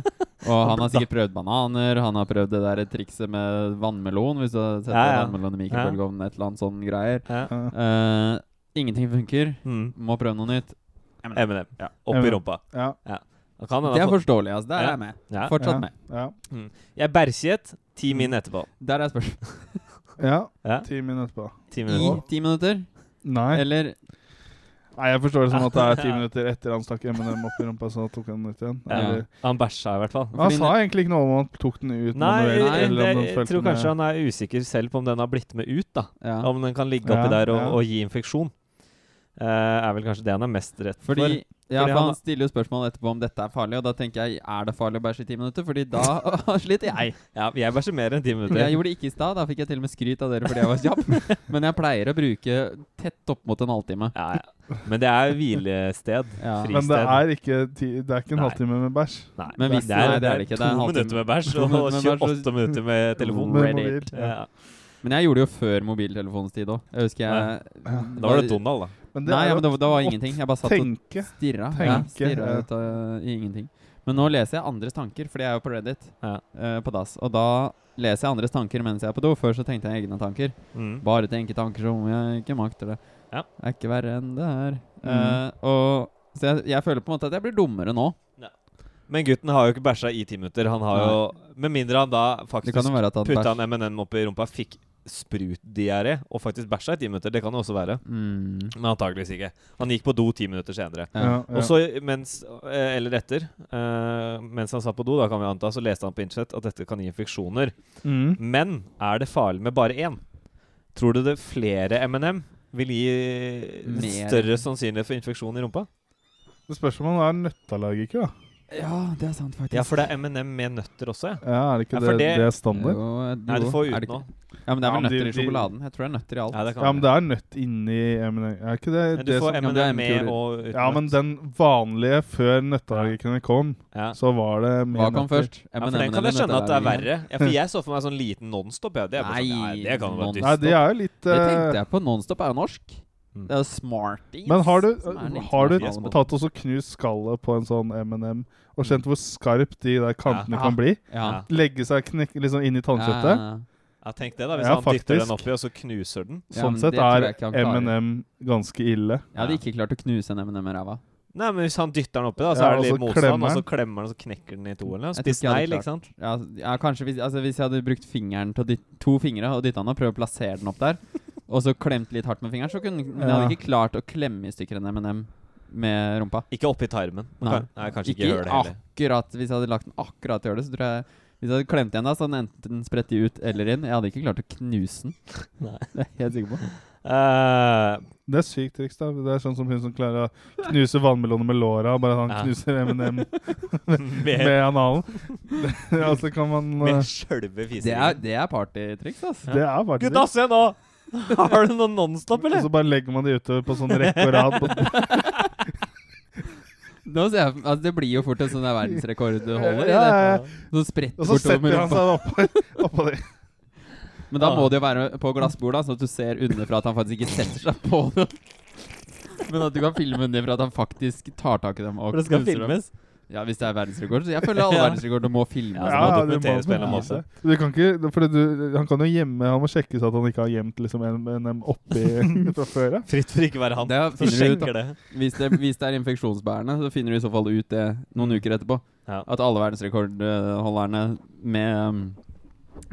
[SPEAKER 2] Og han har sikkert prøvd bananer, han har prøvd det der trikset med vannmelon, hvis du har sett
[SPEAKER 1] Ja, ja.
[SPEAKER 2] vannmelon i mikrobølgeovnen, et eller annet sånn greier. Eh, ingenting funker.
[SPEAKER 1] Mm.
[SPEAKER 2] Må prøve noe nytt.
[SPEAKER 1] M&M. Ja. Opp i
[SPEAKER 3] M&M.
[SPEAKER 1] rumpa.
[SPEAKER 3] Ja.
[SPEAKER 1] Kan
[SPEAKER 2] Det er forståelig, altså. Der er jeg med.
[SPEAKER 1] ja.
[SPEAKER 2] Fortsatt
[SPEAKER 3] ja.
[SPEAKER 2] med.
[SPEAKER 3] Ja.
[SPEAKER 1] Jeg bæsjet ti min etterpå.
[SPEAKER 2] Der er spørsmålet.
[SPEAKER 3] ja.
[SPEAKER 1] Ja.
[SPEAKER 3] Ti minutter etterpå.
[SPEAKER 1] Ti
[SPEAKER 2] I ti minutter?
[SPEAKER 3] Nei.
[SPEAKER 2] Eller
[SPEAKER 3] Nei, jeg forstår det som at det er ti minutter etter han stakk M&M opp i rumpa, så tok han den ut igjen.
[SPEAKER 1] Ja. Han bæsja i hvert fall.
[SPEAKER 3] han sa egentlig ikke noe om han tok den ut
[SPEAKER 1] Nei,
[SPEAKER 3] manuelt,
[SPEAKER 1] jeg,
[SPEAKER 3] eller om den
[SPEAKER 1] jeg tror kanskje
[SPEAKER 3] med-
[SPEAKER 1] han er usikker selv på om den har blitt med ut. da
[SPEAKER 2] Ja.
[SPEAKER 1] Om den kan ligge oppi
[SPEAKER 3] Ja,
[SPEAKER 1] der og,
[SPEAKER 3] ja.
[SPEAKER 1] og gi infeksjon. Eh, er vel kanskje det han er mest rett
[SPEAKER 2] Fordi,
[SPEAKER 1] for.
[SPEAKER 2] ja,
[SPEAKER 1] Fordi
[SPEAKER 2] for
[SPEAKER 1] han-
[SPEAKER 2] han stiller jo spørsmål etterpå om dette er farlig, og da tenker jeg er det farlig å bæsje i ti minutter? Fordi da sliter jeg.
[SPEAKER 1] Ja, jeg bæsjer mer enn ti minutter.
[SPEAKER 2] Jeg gjorde det ikke i stad, da fikk jeg til og med skryt av dere fordi jeg var kjapp. Men jeg pleier å bruke tett opp mot en halvtime.
[SPEAKER 1] Ja, ja. Men det er hvilested.
[SPEAKER 2] Ja.
[SPEAKER 1] Fristed.
[SPEAKER 3] Men det er ikke, ti, det er ikke en halvtime med bæsj.
[SPEAKER 1] Nei,
[SPEAKER 2] Men hvis-
[SPEAKER 1] det, er,
[SPEAKER 2] det er det ikke. Det er
[SPEAKER 1] to minutter med bæsj og
[SPEAKER 2] minutter med bæsj og-
[SPEAKER 1] 28 minutter med telefon.
[SPEAKER 3] Med mobil, ja.
[SPEAKER 1] Ja.
[SPEAKER 2] Men jeg gjorde det jo før mobiltelefonens tid òg. Jeg husker jeg
[SPEAKER 1] Da var det Donald, da.
[SPEAKER 3] Men det
[SPEAKER 2] Nei, ja, men det, var- det var ingenting. Jeg bare satt og
[SPEAKER 3] tenke.
[SPEAKER 2] stirra. Ja, stirra
[SPEAKER 3] ja.
[SPEAKER 2] ut av i ingenting. Men nå leser jeg andres tanker, fordi jeg er jo på Reddit,
[SPEAKER 1] Ja.
[SPEAKER 2] Uh, på DAS. Og da leser jeg andres tanker mens jeg er på do. Før så tenkte jeg egne tanker.
[SPEAKER 1] Mm.
[SPEAKER 2] Bare tenke tanker som om jeg ikke makter det.
[SPEAKER 1] Ja.
[SPEAKER 2] Er ikke verre enn det her.
[SPEAKER 3] Mm.
[SPEAKER 2] Uh, og, så jeg, jeg føler på en måte at jeg blir dummere nå.
[SPEAKER 1] Men gutten har jo ikke bæsja i ti minutter. Han har jo Med mindre han da faktisk putta en M&M opp i rumpa, fikk sprutdiaré og faktisk bæsja i ti minutter. Det kan det også være.
[SPEAKER 2] mm,
[SPEAKER 1] Men antakeligvis ikke. Han gikk på do ti minutter senere.
[SPEAKER 2] ja.
[SPEAKER 3] Ja,
[SPEAKER 1] Og så mens eh, Eller etter, uh, mens han satt på do, da kan vi anta, så leste han på internett at dette kan gi infeksjoner.
[SPEAKER 3] Mm.
[SPEAKER 1] Men er det farlig med bare én? Tror du det flere M&M vil gi
[SPEAKER 2] Mer.
[SPEAKER 1] større sannsynlighet for infeksjon i rumpa?
[SPEAKER 3] Det spørs om han er nøtteallergiker, da.
[SPEAKER 2] Ja, det er sant, faktisk.
[SPEAKER 1] Ja, for det er M&M med nøtter også, ja.
[SPEAKER 3] Ja, Er det ikke
[SPEAKER 1] Ja,
[SPEAKER 3] det,
[SPEAKER 1] det-
[SPEAKER 3] det er standard?
[SPEAKER 2] Jo,
[SPEAKER 1] Nei, du får
[SPEAKER 2] er
[SPEAKER 1] ut nå.
[SPEAKER 2] Ja, men det er
[SPEAKER 3] Ja,
[SPEAKER 2] vel
[SPEAKER 3] de-
[SPEAKER 2] nøtter i sjokoladen. Jeg tror det er nøtter i alt.
[SPEAKER 1] Ja, det kan
[SPEAKER 3] Ja, men det er nøtt inni M&M. Er ikke det,
[SPEAKER 1] Men du
[SPEAKER 3] det
[SPEAKER 1] får
[SPEAKER 2] Ja, er
[SPEAKER 1] M&M med og uten
[SPEAKER 3] Ja, men den vanlige før nøtteallergikerne kom,
[SPEAKER 1] ja.
[SPEAKER 3] så var det med
[SPEAKER 2] Hva kom
[SPEAKER 3] først?
[SPEAKER 2] først?
[SPEAKER 1] ja, for den kan jeg skjønne at det er verre. Ja, For jeg så for meg sånn liten Nonstop. Ja. Det, er bare sånn,
[SPEAKER 2] Nei,
[SPEAKER 1] det kan jo være
[SPEAKER 2] dystert.
[SPEAKER 1] dyst.
[SPEAKER 3] Nei, det er jo litt
[SPEAKER 2] Det tenkte
[SPEAKER 3] eh,
[SPEAKER 2] jeg på. Nonstop er jo norsk.
[SPEAKER 1] Mm.
[SPEAKER 2] Det er jo Smarties.
[SPEAKER 3] Men har du,
[SPEAKER 2] er
[SPEAKER 3] har du tatt og knust skallet på en sånn M&M og kjent hvor skarpt de der kantene
[SPEAKER 2] Ja.
[SPEAKER 3] kan bli?
[SPEAKER 2] Ja.
[SPEAKER 3] Legge seg knek, liksom inn i tannkjøttet?
[SPEAKER 2] Ja,
[SPEAKER 1] Ja, tenk det, da. Hvis
[SPEAKER 3] Ja,
[SPEAKER 1] han dytter den oppi, og så knuser den.
[SPEAKER 3] Sånn sett er. M&M ganske ille.
[SPEAKER 2] Jeg hadde ikke klart å knuse en M&M i ræva.
[SPEAKER 1] Nei, men hvis han dytter den oppi, da, så
[SPEAKER 3] Ja,
[SPEAKER 1] er det litt motstand,
[SPEAKER 3] klemmer
[SPEAKER 1] og så klemmer den, og så knekker den i to. Eller? noe. Spiss negl, ikke sant?
[SPEAKER 2] Ja, ja, kanskje hvis, altså, hvis jeg hadde brukt fingeren til å dytte, to fingre og dytta den og prøvd å plassere den opp der, og så klemt litt hardt med fingeren, så kunne Men jeg hadde ikke klart å klemme i stykker en M&M med rumpa.
[SPEAKER 1] Ikke oppi tarmen.
[SPEAKER 2] Nei.
[SPEAKER 1] Nei, kanskje ikke,
[SPEAKER 2] Ikke
[SPEAKER 1] gjør det heller.
[SPEAKER 2] akkurat Hvis jeg hadde lagt den akkurat i hølet, så tror jeg Hvis jeg hadde klemt igjen da, så hadde den enten spredt ut eller inn. Jeg hadde ikke klart å knuse den.
[SPEAKER 1] Nei.
[SPEAKER 2] Det er jeg helt sikker på.
[SPEAKER 1] Uh,
[SPEAKER 3] Det er sykt triks, da. Det er sånn som hun som klarer å knuse vannmeloner med låra. Bare han
[SPEAKER 1] Ja.
[SPEAKER 3] knuser M&M
[SPEAKER 1] med,
[SPEAKER 3] med analen. Det, altså kan man
[SPEAKER 1] med
[SPEAKER 3] eh,
[SPEAKER 1] sjølve
[SPEAKER 2] Det er, det er partytriks, altså.
[SPEAKER 3] Det er partytriks.
[SPEAKER 1] Gutta, se nå! Har du noen Nonstop, eller?
[SPEAKER 3] Og så bare legger man de utover på sånn rekke og rad.
[SPEAKER 2] Nå ser jeg, altså, det blir jo fort en sånn der Du
[SPEAKER 3] holder
[SPEAKER 2] i det.
[SPEAKER 3] ja, ja.
[SPEAKER 2] Så spretter
[SPEAKER 3] og så
[SPEAKER 2] bortover
[SPEAKER 3] setter han seg oppå, oppå det.
[SPEAKER 2] Men da
[SPEAKER 1] Ah.
[SPEAKER 2] må det jo være på glassbord, da, sånn at du ser underfra at han faktisk ikke setter seg på det. Men at du kan filme underfra at han faktisk tar tak i dem og
[SPEAKER 1] For det skal
[SPEAKER 2] filmes? dem. Ja, hvis det er verdensrekord. Så jeg føler alle
[SPEAKER 1] Ja.
[SPEAKER 2] verdensrekorder må filme.
[SPEAKER 1] Ja,
[SPEAKER 2] du
[SPEAKER 1] må
[SPEAKER 3] det
[SPEAKER 1] en annen
[SPEAKER 3] bevise.
[SPEAKER 1] måte.
[SPEAKER 3] Du kan ikke, for du, han kan jo gjemme Han må sjekkes at han ikke har gjemt liksom en oppi fra før av.
[SPEAKER 1] Fritt for ikke å være han.
[SPEAKER 2] Det
[SPEAKER 1] Så
[SPEAKER 2] finner ut,
[SPEAKER 1] det.
[SPEAKER 2] Hvis det, hvis det er infeksjonsbærende, så finner du i så fall ut det noen uker etterpå.
[SPEAKER 1] Ja.
[SPEAKER 2] At alle verdensrekordholderne med,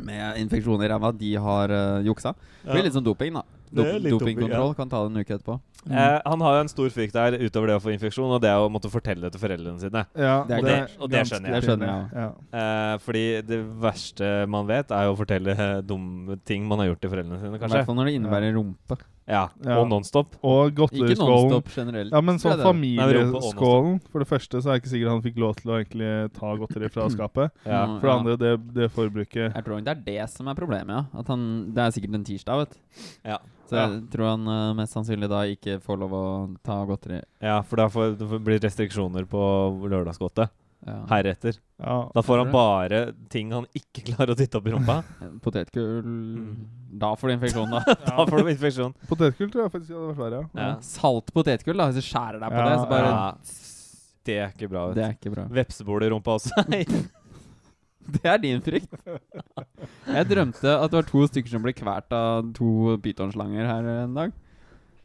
[SPEAKER 2] med infeksjoner i ræva, de har uh, juksa. Det blir litt sånn doping, da. Dopingkontroll kan ta det en uke etterpå.
[SPEAKER 1] Eh, han har jo en stor frykt der utover det å få infeksjon, og det er å måtte fortelle det til foreldrene sine.
[SPEAKER 3] Ja,
[SPEAKER 2] Det er
[SPEAKER 1] Og det, og det skjønner jeg.
[SPEAKER 2] Det skjønner jeg,
[SPEAKER 3] Ja.
[SPEAKER 1] Eh, fordi det verste man vet, er jo å fortelle dumme ting man har gjort til foreldrene sine,
[SPEAKER 2] I hvert fall når det innebærer rumpe.
[SPEAKER 1] Ja,
[SPEAKER 3] Ja.
[SPEAKER 1] Og Nonstop.
[SPEAKER 3] Og
[SPEAKER 2] Ikke
[SPEAKER 3] godteriskålen.
[SPEAKER 2] nonstop generelt.
[SPEAKER 3] Ja, men sånn
[SPEAKER 2] det.
[SPEAKER 3] Familieskålen For det første så er jeg ikke sikkert han fikk lov til å egentlig ta godteri fra skapet.
[SPEAKER 1] Ja.
[SPEAKER 3] For det andre, det, det forbruket
[SPEAKER 2] Jeg tror det er det som er problemet, ja. At han, det er sikkert en tirsdag, vet du.
[SPEAKER 1] Ja.
[SPEAKER 2] Så jeg tror han uh, mest sannsynlig da ikke får lov å ta godteri.
[SPEAKER 1] ja, for da blir det restriksjoner på lørdagsgodtet. Heretter.
[SPEAKER 3] Ja.
[SPEAKER 1] Da får han bare ting han ikke klarer å titte opp i rumpa.
[SPEAKER 2] Potetgull Da får du infeksjon, da.
[SPEAKER 1] Da får du infeksjon.
[SPEAKER 3] Potetgull tror jeg faktisk hadde vært verre. Ja.
[SPEAKER 1] Ja.
[SPEAKER 2] Salt potetgull, da. Hvis du skjærer deg på
[SPEAKER 3] Ja,
[SPEAKER 2] det, så bare
[SPEAKER 1] Ja. Det er ikke bra.
[SPEAKER 2] Det er ikke bra.
[SPEAKER 1] du. Vepsebol i rumpa også.
[SPEAKER 2] Det er din frykt. Jeg drømte at det var to stykker som ble kvært av to pytonslanger her en dag.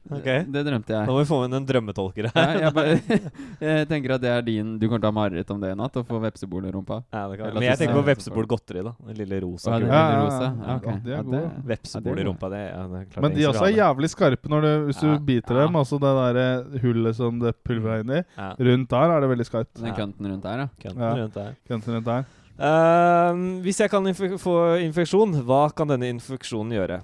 [SPEAKER 1] Ok.
[SPEAKER 2] Det drømte jeg.
[SPEAKER 1] Nå må vi få inn en drømmetolker
[SPEAKER 2] Ja, jeg, bare, jeg tenker at det er din Du kommer til å ha mareritt om det i natt, å få vepsebol i rumpa.
[SPEAKER 1] Ja, det kan. Men jeg tenker på vepsebol godteri, da. Den lille rosa.
[SPEAKER 2] Ja, det
[SPEAKER 3] Ja, ja,
[SPEAKER 2] rosa.
[SPEAKER 3] ja.
[SPEAKER 2] Okay. ok.
[SPEAKER 3] Ja, de er gode.
[SPEAKER 1] Vepsebol i rumpa, det, ja, det er klart
[SPEAKER 3] Men de også er jævlig skarpe når du, hvis
[SPEAKER 1] Ja.
[SPEAKER 3] du biter
[SPEAKER 2] Ja.
[SPEAKER 3] dem. Altså det der hullet som det pulveret er inni.
[SPEAKER 1] Ja.
[SPEAKER 3] Rundt der er det veldig skarpt.
[SPEAKER 2] Den kønten rundt der, ja.
[SPEAKER 1] Kønten rundt der.
[SPEAKER 3] Kønten rundt der.
[SPEAKER 1] Uh, hvis jeg kan inf få infeksjon, hva kan denne infeksjonen gjøre?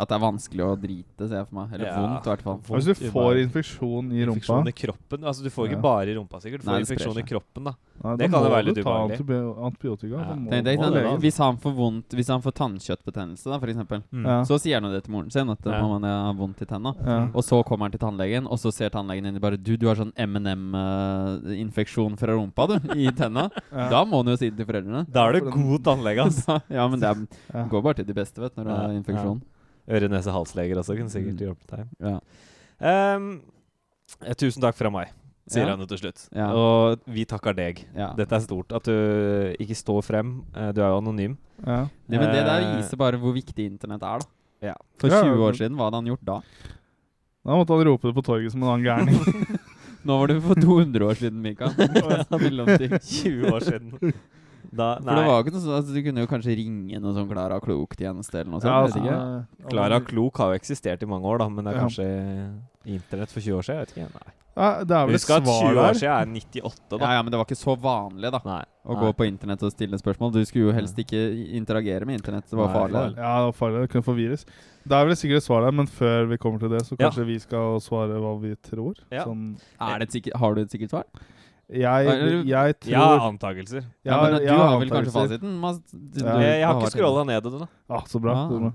[SPEAKER 2] At det er vanskelig å drite, ser jeg for meg. Eller
[SPEAKER 1] Ja.
[SPEAKER 2] vondt, i hvert fall.
[SPEAKER 1] Vondt
[SPEAKER 3] Hvis du får infeksjon i rumpa
[SPEAKER 1] Infeksjon i kroppen? Altså Du får ikke
[SPEAKER 3] Ja.
[SPEAKER 1] bare i rumpa, sikkert. Du får
[SPEAKER 2] Nei,
[SPEAKER 1] infeksjon i kroppen, da.
[SPEAKER 3] Nei,
[SPEAKER 1] Det
[SPEAKER 3] da
[SPEAKER 1] kan jo
[SPEAKER 3] være
[SPEAKER 1] være
[SPEAKER 3] ubehagelig.
[SPEAKER 1] litt
[SPEAKER 3] må
[SPEAKER 1] du
[SPEAKER 3] ta antibiotika.
[SPEAKER 1] Ja.
[SPEAKER 3] Må,
[SPEAKER 2] Tenk
[SPEAKER 3] må
[SPEAKER 2] ikke. Hvis han får vondt Hvis han får tannkjøttbetennelse, da, eksempel,
[SPEAKER 1] Mm.
[SPEAKER 3] Ja.
[SPEAKER 2] så sier han jo det til moren sin, at
[SPEAKER 1] Ja.
[SPEAKER 2] man har vondt i tenna.
[SPEAKER 3] Ja.
[SPEAKER 2] Og så kommer han til tannlegen, og så ser tannlegen inn i bare Du, du har sånn M&M-infeksjon fra rumpa, du, i tenna.
[SPEAKER 3] Ja.
[SPEAKER 2] Da må han jo si det til foreldrene.
[SPEAKER 1] Da er du god tannlege, ass.
[SPEAKER 2] Ja, men det er,
[SPEAKER 3] Ja.
[SPEAKER 2] går bare til de beste, vet du, når
[SPEAKER 1] du
[SPEAKER 2] har infeksjon.
[SPEAKER 1] Øre-nese-halsleger også kunne sikkert
[SPEAKER 2] Mm.
[SPEAKER 1] hjulpet deg.
[SPEAKER 2] Ja.
[SPEAKER 1] Ehm, eh, tusen takk fra meg, sier
[SPEAKER 2] Ja.
[SPEAKER 1] han til slutt.
[SPEAKER 2] Ja.
[SPEAKER 1] Og vi takker deg.
[SPEAKER 2] Ja.
[SPEAKER 1] Dette er stort. At du ikke står frem. Eh, Du er jo anonym.
[SPEAKER 3] Ja.
[SPEAKER 2] Det, men det der
[SPEAKER 1] Eh,
[SPEAKER 2] viser bare hvor viktig internett er, da.
[SPEAKER 1] Ja.
[SPEAKER 2] For 20 år siden, hva hadde han gjort da?
[SPEAKER 3] Da måtte han rope det på torget som en annen gærning.
[SPEAKER 2] Nå var det for 200 år siden, Mika. Mellomting.
[SPEAKER 1] 20 år siden. Da,
[SPEAKER 2] For det var ikke noe sånn altså, Du kunne jo kanskje ringe noe sånn Klara Klok-tjeneste eller noe sånt.
[SPEAKER 3] Ja, altså,
[SPEAKER 2] ikke.
[SPEAKER 1] Klara Klok har jo eksistert i mange år, da, men det er
[SPEAKER 3] Ja.
[SPEAKER 1] kanskje internett for 20 år siden? Jeg vet ikke. Nei.
[SPEAKER 3] Ja, det er vel
[SPEAKER 1] Husk at 20 år siden er 98, da.
[SPEAKER 2] Ja, ja, men det var ikke så vanlig, da.
[SPEAKER 1] Nei.
[SPEAKER 2] Å
[SPEAKER 1] Nei.
[SPEAKER 2] gå på internett og stille spørsmål. Du skulle jo helst ikke interagere med internett. Det var
[SPEAKER 1] Nei,
[SPEAKER 2] farlig.
[SPEAKER 1] farlig.
[SPEAKER 3] Ja, det var farlig. Det kunne få virus. Det er vel sikkert et svar der, men før vi kommer til det, så
[SPEAKER 1] Ja.
[SPEAKER 3] kanskje vi skal svare hva vi tror.
[SPEAKER 1] Ja.
[SPEAKER 3] Sånn,
[SPEAKER 2] Er det et sikkert, har du et sikkert svar?
[SPEAKER 3] Jeg, jeg tror
[SPEAKER 1] Ja, antakelser.
[SPEAKER 2] Ja, men
[SPEAKER 3] jeg
[SPEAKER 2] Du har vel kanskje fasiten? Mas- du-
[SPEAKER 3] Ja.
[SPEAKER 1] Jeg, jeg har
[SPEAKER 2] du
[SPEAKER 1] ikke scrolla ned det, da.
[SPEAKER 3] Ah, så bra.
[SPEAKER 2] Ah.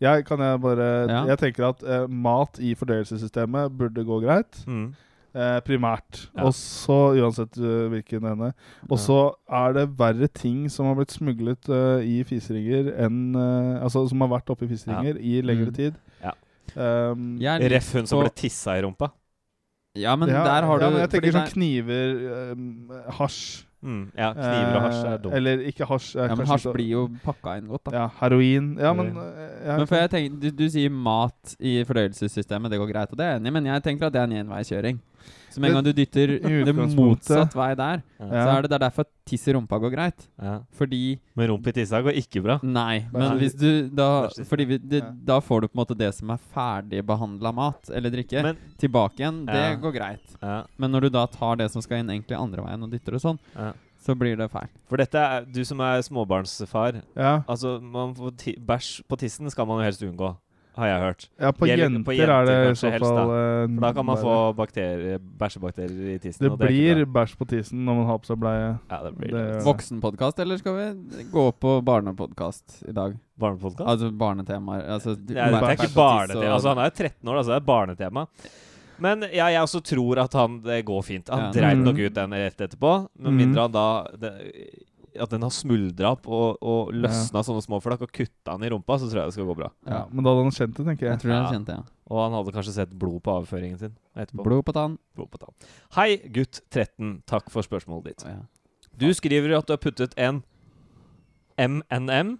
[SPEAKER 3] Jeg, kan jeg bare
[SPEAKER 2] Ja.
[SPEAKER 3] Jeg tenker at eh, mat i fordøyelsessystemet burde gå greit.
[SPEAKER 1] Mm.
[SPEAKER 3] Eh, primært.
[SPEAKER 1] Ja.
[SPEAKER 3] Og så, uansett uh, hvilken ende. Og så er det verre ting som har blitt smuglet uh, i fiseringer enn uh, Altså som har vært oppe i fiseringer i lengre
[SPEAKER 2] Mm.
[SPEAKER 3] tid.
[SPEAKER 1] Ja.
[SPEAKER 3] Um,
[SPEAKER 2] Jeg
[SPEAKER 1] Ref hun som ble tissa i rumpa.
[SPEAKER 2] Ja, men
[SPEAKER 3] ja,
[SPEAKER 2] der har du
[SPEAKER 3] ja, men jeg tenker sånn kniver, øh, hasj
[SPEAKER 1] Mm. Ja, kniver og hasj er
[SPEAKER 3] eh,
[SPEAKER 1] dumt.
[SPEAKER 3] Eller ikke hasj.
[SPEAKER 2] Ja, men hasj
[SPEAKER 3] så-
[SPEAKER 2] blir jo pakka inn godt, da.
[SPEAKER 3] Ja, heroin. Ja, men
[SPEAKER 1] Heroin.
[SPEAKER 3] eh, jeg,
[SPEAKER 2] Men for jeg tenker, du, du sier mat i fordøyelsessystemet, det går greit, og det er jeg enig i, men jeg tenker at det er en enveiskjøring. Så med en gang du dytter det motsatt vei der,
[SPEAKER 1] Ja.
[SPEAKER 2] så er det, det er derfor tiss i rumpa går greit.
[SPEAKER 1] Ja.
[SPEAKER 2] Fordi
[SPEAKER 1] Men rump i tissa går ikke bra.
[SPEAKER 2] Nei, men hvis du da. Fordi vi, det, da får du på en måte det som er ferdigbehandla mat eller drikke,
[SPEAKER 1] Men
[SPEAKER 2] tilbake igjen. Det
[SPEAKER 1] Ja.
[SPEAKER 2] går greit.
[SPEAKER 1] ja,
[SPEAKER 2] Men når du da tar det som skal inn egentlig andre veien og dytter og sånn,
[SPEAKER 1] ja.
[SPEAKER 2] så blir det feil.
[SPEAKER 1] For dette er du som er småbarnsfar.
[SPEAKER 3] ja.
[SPEAKER 1] Altså, man får ti bæsj på tissen skal man jo helst unngå, har jeg hørt.
[SPEAKER 3] ja, på
[SPEAKER 1] Gjelder
[SPEAKER 3] jenter,
[SPEAKER 1] på jenter
[SPEAKER 3] er det i så
[SPEAKER 1] helst,
[SPEAKER 3] fall
[SPEAKER 1] da.
[SPEAKER 3] eh,
[SPEAKER 1] For da kan man få bakterier, bæsjebakterier i tissen.
[SPEAKER 3] Det
[SPEAKER 1] og er
[SPEAKER 3] blir bæsj på tissen når man har på seg bleie.
[SPEAKER 1] Ja, det blir
[SPEAKER 3] det
[SPEAKER 1] det.
[SPEAKER 2] Voksenpodkast, eller skal vi gå på barnepodkast i dag?
[SPEAKER 1] Barnepodkast?
[SPEAKER 2] Altså barnetemaer. Altså,
[SPEAKER 1] Det er, det er ikke barnetema. Altså, han er jo 13 år, altså det er barnetema. Men ja, jeg også tror at han det går fint. Han
[SPEAKER 2] Ja.
[SPEAKER 1] dreit
[SPEAKER 3] Mm.
[SPEAKER 1] nok ut den rett etterpå. Med
[SPEAKER 3] Mm.
[SPEAKER 1] mindre han da det, at den har smuldra opp og, og løsna sånne små flak og kutta den i rumpa, så tror jeg det skal gå bra.
[SPEAKER 3] Ja, men da hadde han kjent det, tenker
[SPEAKER 2] Jeg
[SPEAKER 3] jeg.
[SPEAKER 2] tror ja.
[SPEAKER 1] Ja.
[SPEAKER 2] kjent det.
[SPEAKER 1] Og han hadde kanskje sett blod på avføringen sin etterpå.
[SPEAKER 2] Blod på tann.
[SPEAKER 1] Blod på tann. Hei, gutt 13. Takk for spørsmålet ditt.
[SPEAKER 2] Ja.
[SPEAKER 1] Du skriver at du har puttet en MNM.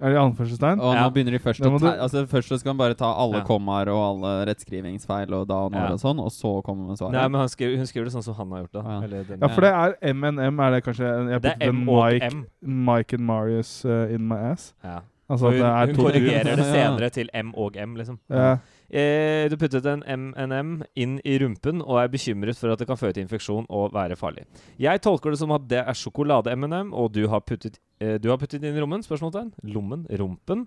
[SPEAKER 3] Er det anførselstegn?
[SPEAKER 2] Og
[SPEAKER 1] Ja.
[SPEAKER 2] nå begynner de først å ta,
[SPEAKER 3] du-
[SPEAKER 2] altså Først så skal han bare ta alle
[SPEAKER 1] Ja.
[SPEAKER 2] kommaer og alle rettskrivingsfeil og da og når
[SPEAKER 1] Ja.
[SPEAKER 2] og sånn, og så kommer med svaret.
[SPEAKER 1] Nei, men han skriver, hun skriver det sånn som han har gjort det.
[SPEAKER 2] Ja.
[SPEAKER 1] Eller den,
[SPEAKER 3] Ja, for det er MNM. Er det kanskje jeg
[SPEAKER 1] det er M og
[SPEAKER 3] Mike,
[SPEAKER 1] M.
[SPEAKER 3] Mike and Marius uh, in my ass?
[SPEAKER 1] Ja.
[SPEAKER 3] Altså
[SPEAKER 1] hun,
[SPEAKER 3] er
[SPEAKER 1] hun korrigerer det senere til M og M, liksom.
[SPEAKER 3] Ja.
[SPEAKER 1] Eh, du puttet en MNM inn i rumpen og er bekymret for at det kan føre til infeksjon og være farlig. Jeg tolker det som at det er sjokolade-MNM, og du har puttet, eh, du har puttet inn i rommen? Spørsmålstegn. Lommen? Rumpen?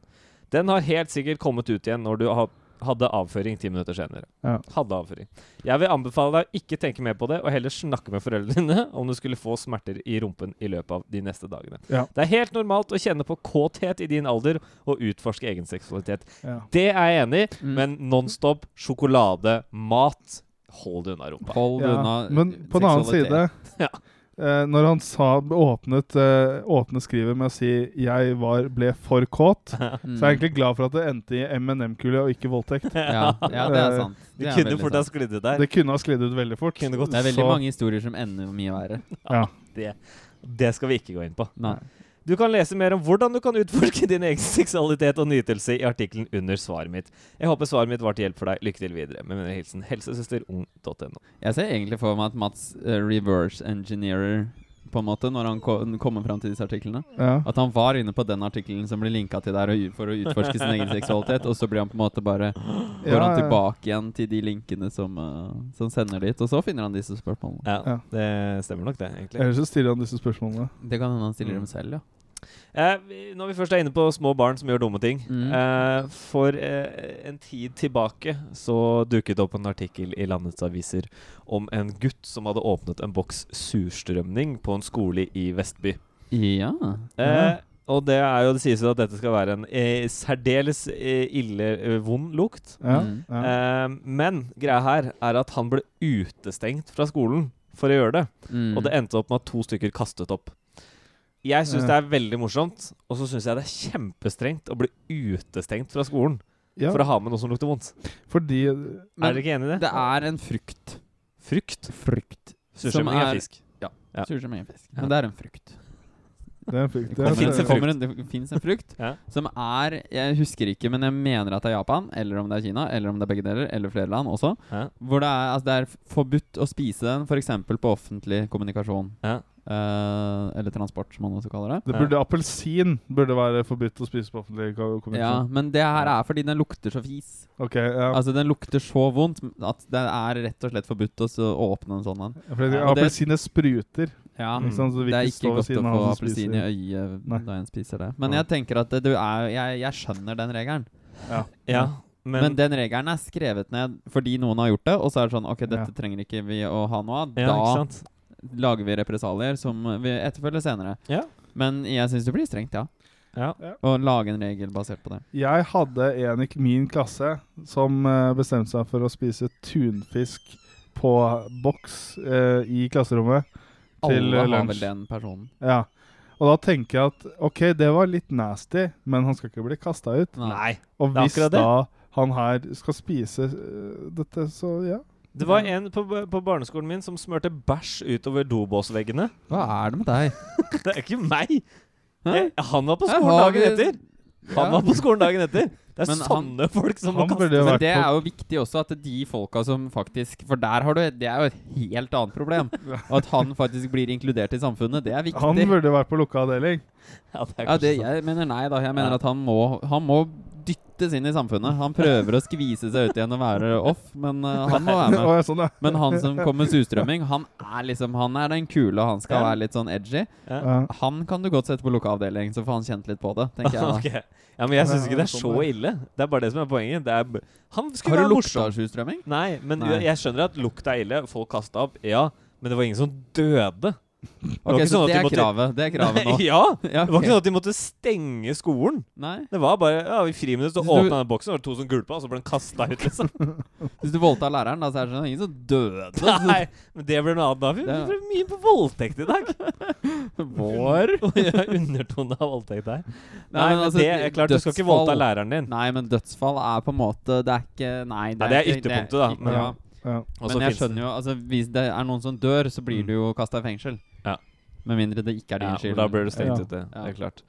[SPEAKER 1] Den har helt sikkert kommet ut igjen når du har, hadde avføring ti minutter senere.
[SPEAKER 3] Ja.
[SPEAKER 1] Hadde avføring. Jeg vil anbefale deg å ikke tenke mer på det, og heller snakke med foreldrene dine om du skulle få smerter i rumpen i løpet av de neste dagene.
[SPEAKER 3] Ja.
[SPEAKER 1] Det er helt normalt å kjenne på kåthet i din alder og utforske egen seksualitet.
[SPEAKER 3] Ja.
[SPEAKER 1] Det er jeg enig i,
[SPEAKER 2] Mm.
[SPEAKER 1] men nonstop sjokolade, mat Hold det unna rumpa.
[SPEAKER 2] Hold
[SPEAKER 3] Ja.
[SPEAKER 2] unna
[SPEAKER 3] Men på den annen side Eh, Når han sa åpnet, uh, åpnet skrivet med å si 'jeg var, ble for kåt',
[SPEAKER 2] Mm.
[SPEAKER 3] så er jeg egentlig glad for at det endte i M&M-kule og ikke voldtekt.
[SPEAKER 2] ja, ja, det er sant.
[SPEAKER 1] Du
[SPEAKER 2] Det er
[SPEAKER 1] kunne fort ha
[SPEAKER 2] sant.
[SPEAKER 1] sklidd ut der.
[SPEAKER 3] Det kunne ha sklidd ut veldig fort.
[SPEAKER 2] Det er veldig
[SPEAKER 3] Så-
[SPEAKER 2] mange historier som ender mye verre.
[SPEAKER 3] Ja.
[SPEAKER 1] Det, det skal vi ikke gå inn på.
[SPEAKER 2] Nei.
[SPEAKER 1] Du kan lese mer om hvordan du kan utforske din egen seksualitet og nytelse i artikkelen under svaret mitt. Jeg håper svaret mitt var til hjelp for deg. Lykke til videre. Med min hilsen helsesøsterung.no.
[SPEAKER 2] Jeg ser egentlig for meg at Mats uh, reverse engineerer på en måte når han kommer fram til disse artiklene.
[SPEAKER 3] Ja.
[SPEAKER 2] At han var inne på den artikkelen som blir linka til der for å utforske sin egen seksualitet, og så blir han på en måte bare Går
[SPEAKER 3] Ja,
[SPEAKER 2] han tilbake igjen til de linkene som, uh, som sender dit, og så finner han disse spørsmålene.
[SPEAKER 1] Ja,
[SPEAKER 3] Ja.
[SPEAKER 1] det stemmer nok, det, egentlig.
[SPEAKER 3] Eller så stiller han disse spørsmålene.
[SPEAKER 2] Det kan hende han stiller
[SPEAKER 1] Mm.
[SPEAKER 2] dem selv, ja.
[SPEAKER 1] Eh, når vi først er inne på små barn som gjør dumme ting
[SPEAKER 2] Mm.
[SPEAKER 1] eh, For eh, en tid tilbake så dukket det opp en artikkel i landets aviser om en gutt som hadde åpnet en boks surstrømning på en skole i Vestby.
[SPEAKER 2] Ja.
[SPEAKER 1] Eh, og det er jo Det sies jo at dette skal være en eh, særdeles eh, ille, eh, vond lukt.
[SPEAKER 3] Ja.
[SPEAKER 2] Mm.
[SPEAKER 1] Eh, men greia her er at han ble utestengt fra skolen for å gjøre det.
[SPEAKER 2] Mm.
[SPEAKER 1] Og det endte opp med at to stykker kastet opp. Jeg syns det er veldig morsomt, og så syns jeg det er kjempestrengt å bli utestengt fra skolen
[SPEAKER 3] ja.
[SPEAKER 1] for å ha med noe som lukter vondt.
[SPEAKER 3] Fordi
[SPEAKER 1] er dere ikke enig i det?
[SPEAKER 2] det er en frukt.
[SPEAKER 1] Frukt.
[SPEAKER 2] Frukt.
[SPEAKER 1] Surstrømming er fisk. Ja.
[SPEAKER 2] Surstrømming er fisk.
[SPEAKER 1] Ja.
[SPEAKER 2] Men det er en frukt.
[SPEAKER 3] Det er frykt.
[SPEAKER 2] Det
[SPEAKER 3] Det
[SPEAKER 2] kommer,
[SPEAKER 3] er,
[SPEAKER 1] en
[SPEAKER 2] det kommer en, det finnes en frukt
[SPEAKER 1] Ja.
[SPEAKER 2] som er Jeg husker ikke, men jeg mener at det er Japan, eller om det er Kina, eller om det er begge deler, eller flere land også.
[SPEAKER 1] Ja.
[SPEAKER 2] Hvor det er, altså det er forbudt å spise den f.eks. på offentlig kommunikasjon.
[SPEAKER 1] Ja.
[SPEAKER 2] Uh, eller transport, som man også kaller det.
[SPEAKER 3] det burde Appelsin burde være forbudt å spise på offentlig kommunikasjon.
[SPEAKER 2] Ja. Men det her er fordi den lukter så fis.
[SPEAKER 3] Okay, ja.
[SPEAKER 2] Altså Den lukter så vondt at det er rett og slett forbudt å åpne en sånn en. Ja, det-
[SPEAKER 3] spruter.
[SPEAKER 2] Ja,
[SPEAKER 1] Mm.
[SPEAKER 3] Så
[SPEAKER 2] Det er
[SPEAKER 3] ikke
[SPEAKER 2] godt å få appelsin i øyet
[SPEAKER 3] Nei.
[SPEAKER 2] da en spiser det. Men
[SPEAKER 3] Ja.
[SPEAKER 2] jeg tenker at det, du er, jeg, jeg skjønner den regelen.
[SPEAKER 3] Ja.
[SPEAKER 1] Ja,
[SPEAKER 2] Men,
[SPEAKER 1] men,
[SPEAKER 2] den regelen er skrevet ned fordi noen har gjort det, og så er det sånn Ok, dette
[SPEAKER 3] Ja.
[SPEAKER 2] trenger ikke vi å ha noe av.
[SPEAKER 1] ja,
[SPEAKER 2] da lager vi represalier som vi etterfølger senere.
[SPEAKER 1] Ja.
[SPEAKER 2] Men jeg syns det blir strengt, ja.
[SPEAKER 1] Ja.
[SPEAKER 2] Å lage en regel basert på det.
[SPEAKER 3] Jeg hadde en i min klasse som eh, bestemte seg for å spise tunfisk på boks eh, i klasserommet til
[SPEAKER 2] Alle har vel den personen.
[SPEAKER 3] Ja. Og da tenker jeg at OK, det var litt nasty, men han skal ikke bli kasta ut.
[SPEAKER 1] Nei.
[SPEAKER 3] Og
[SPEAKER 1] det er
[SPEAKER 3] hvis
[SPEAKER 1] akkurat det.
[SPEAKER 3] da han her skal spise eh, dette, så ja.
[SPEAKER 1] Det var en på, på barneskolen min som smurte bæsj utover dobåsveggene.
[SPEAKER 2] Hva er det med deg?
[SPEAKER 1] Det er ikke meg!
[SPEAKER 2] Hæ?
[SPEAKER 1] Jeg, han var på
[SPEAKER 2] Her
[SPEAKER 1] skolen
[SPEAKER 2] har
[SPEAKER 1] dagen
[SPEAKER 2] vi-
[SPEAKER 1] etter! Han
[SPEAKER 2] Ja.
[SPEAKER 1] var på skolen dagen etter. Det er
[SPEAKER 2] Men han-
[SPEAKER 1] folk som må kaste
[SPEAKER 3] burde
[SPEAKER 2] Men det er jo viktig også at de folka som faktisk For der har du Det er jo et helt annet problem. At han faktisk blir inkludert i samfunnet, det er viktig.
[SPEAKER 3] Han burde vært på lukka avdeling.
[SPEAKER 1] Ja, det er
[SPEAKER 2] Ja, det, jeg mener nei, da. Jeg mener
[SPEAKER 1] Ja.
[SPEAKER 2] at han må, han må dyttes inn i samfunnet. Han prøver å skvise seg ut igjen og være off, men uh, han må være med.
[SPEAKER 3] Sånn, ja.
[SPEAKER 2] Men han som kommer med surstrømming, han er liksom Han er den kule, og han skal
[SPEAKER 1] Ja.
[SPEAKER 2] være litt sånn edgy.
[SPEAKER 1] Ja.
[SPEAKER 2] Han kan du godt sette på lukka avdeling, så får han kjent litt på det, tenker jeg.
[SPEAKER 1] Ja, men jeg syns ikke det er
[SPEAKER 3] Sånn
[SPEAKER 1] så ille. Det er bare det som er poenget. Det er b han skulle
[SPEAKER 2] Har du lukta surstrømming?
[SPEAKER 1] Nei, men
[SPEAKER 2] Nei.
[SPEAKER 1] Jeg, jeg skjønner at lukta er ille. Folk kasta opp, ja. Men det var ingen som døde.
[SPEAKER 2] Ok,
[SPEAKER 1] det,
[SPEAKER 2] så
[SPEAKER 1] sånn
[SPEAKER 2] det er
[SPEAKER 1] måtte-
[SPEAKER 2] kravet. Det er kravet nå.
[SPEAKER 1] ja!
[SPEAKER 2] Ja,
[SPEAKER 1] Det var ikke sånn at de måtte stenge skolen.
[SPEAKER 2] Nei.
[SPEAKER 1] Det var bare ja, I friminutt så
[SPEAKER 2] åpna du-
[SPEAKER 1] den boksen, og det var to som gulpa, og så ble den kasta ut, liksom.
[SPEAKER 2] Hvis du voldtar læreren, da, så er det sånn ingen som døde.
[SPEAKER 1] Nei, men det blir noe annet. Da vi
[SPEAKER 2] Det-
[SPEAKER 1] ble mye på voldtekt i dag.
[SPEAKER 2] Vår.
[SPEAKER 1] undertone av voldtekt her. Nei,
[SPEAKER 2] men
[SPEAKER 1] men
[SPEAKER 2] altså,
[SPEAKER 1] det er klart Du skal ikke voldta læreren din.
[SPEAKER 2] Nei, men dødsfall er på en måte Det er ikke Nei,
[SPEAKER 1] Nei, det er ytterpunktet, da, men-
[SPEAKER 2] ja.
[SPEAKER 3] Ja.
[SPEAKER 2] Men jeg skjønner jo Altså Hvis det er noen som dør, så blir
[SPEAKER 1] Mm.
[SPEAKER 2] du jo kasta i fengsel.
[SPEAKER 1] Ja.
[SPEAKER 2] Med mindre det ikke er din
[SPEAKER 1] Ja,
[SPEAKER 2] skyld.
[SPEAKER 1] da blir du stengt
[SPEAKER 3] Ja.
[SPEAKER 1] ute.
[SPEAKER 2] Ja.
[SPEAKER 1] Det er klart.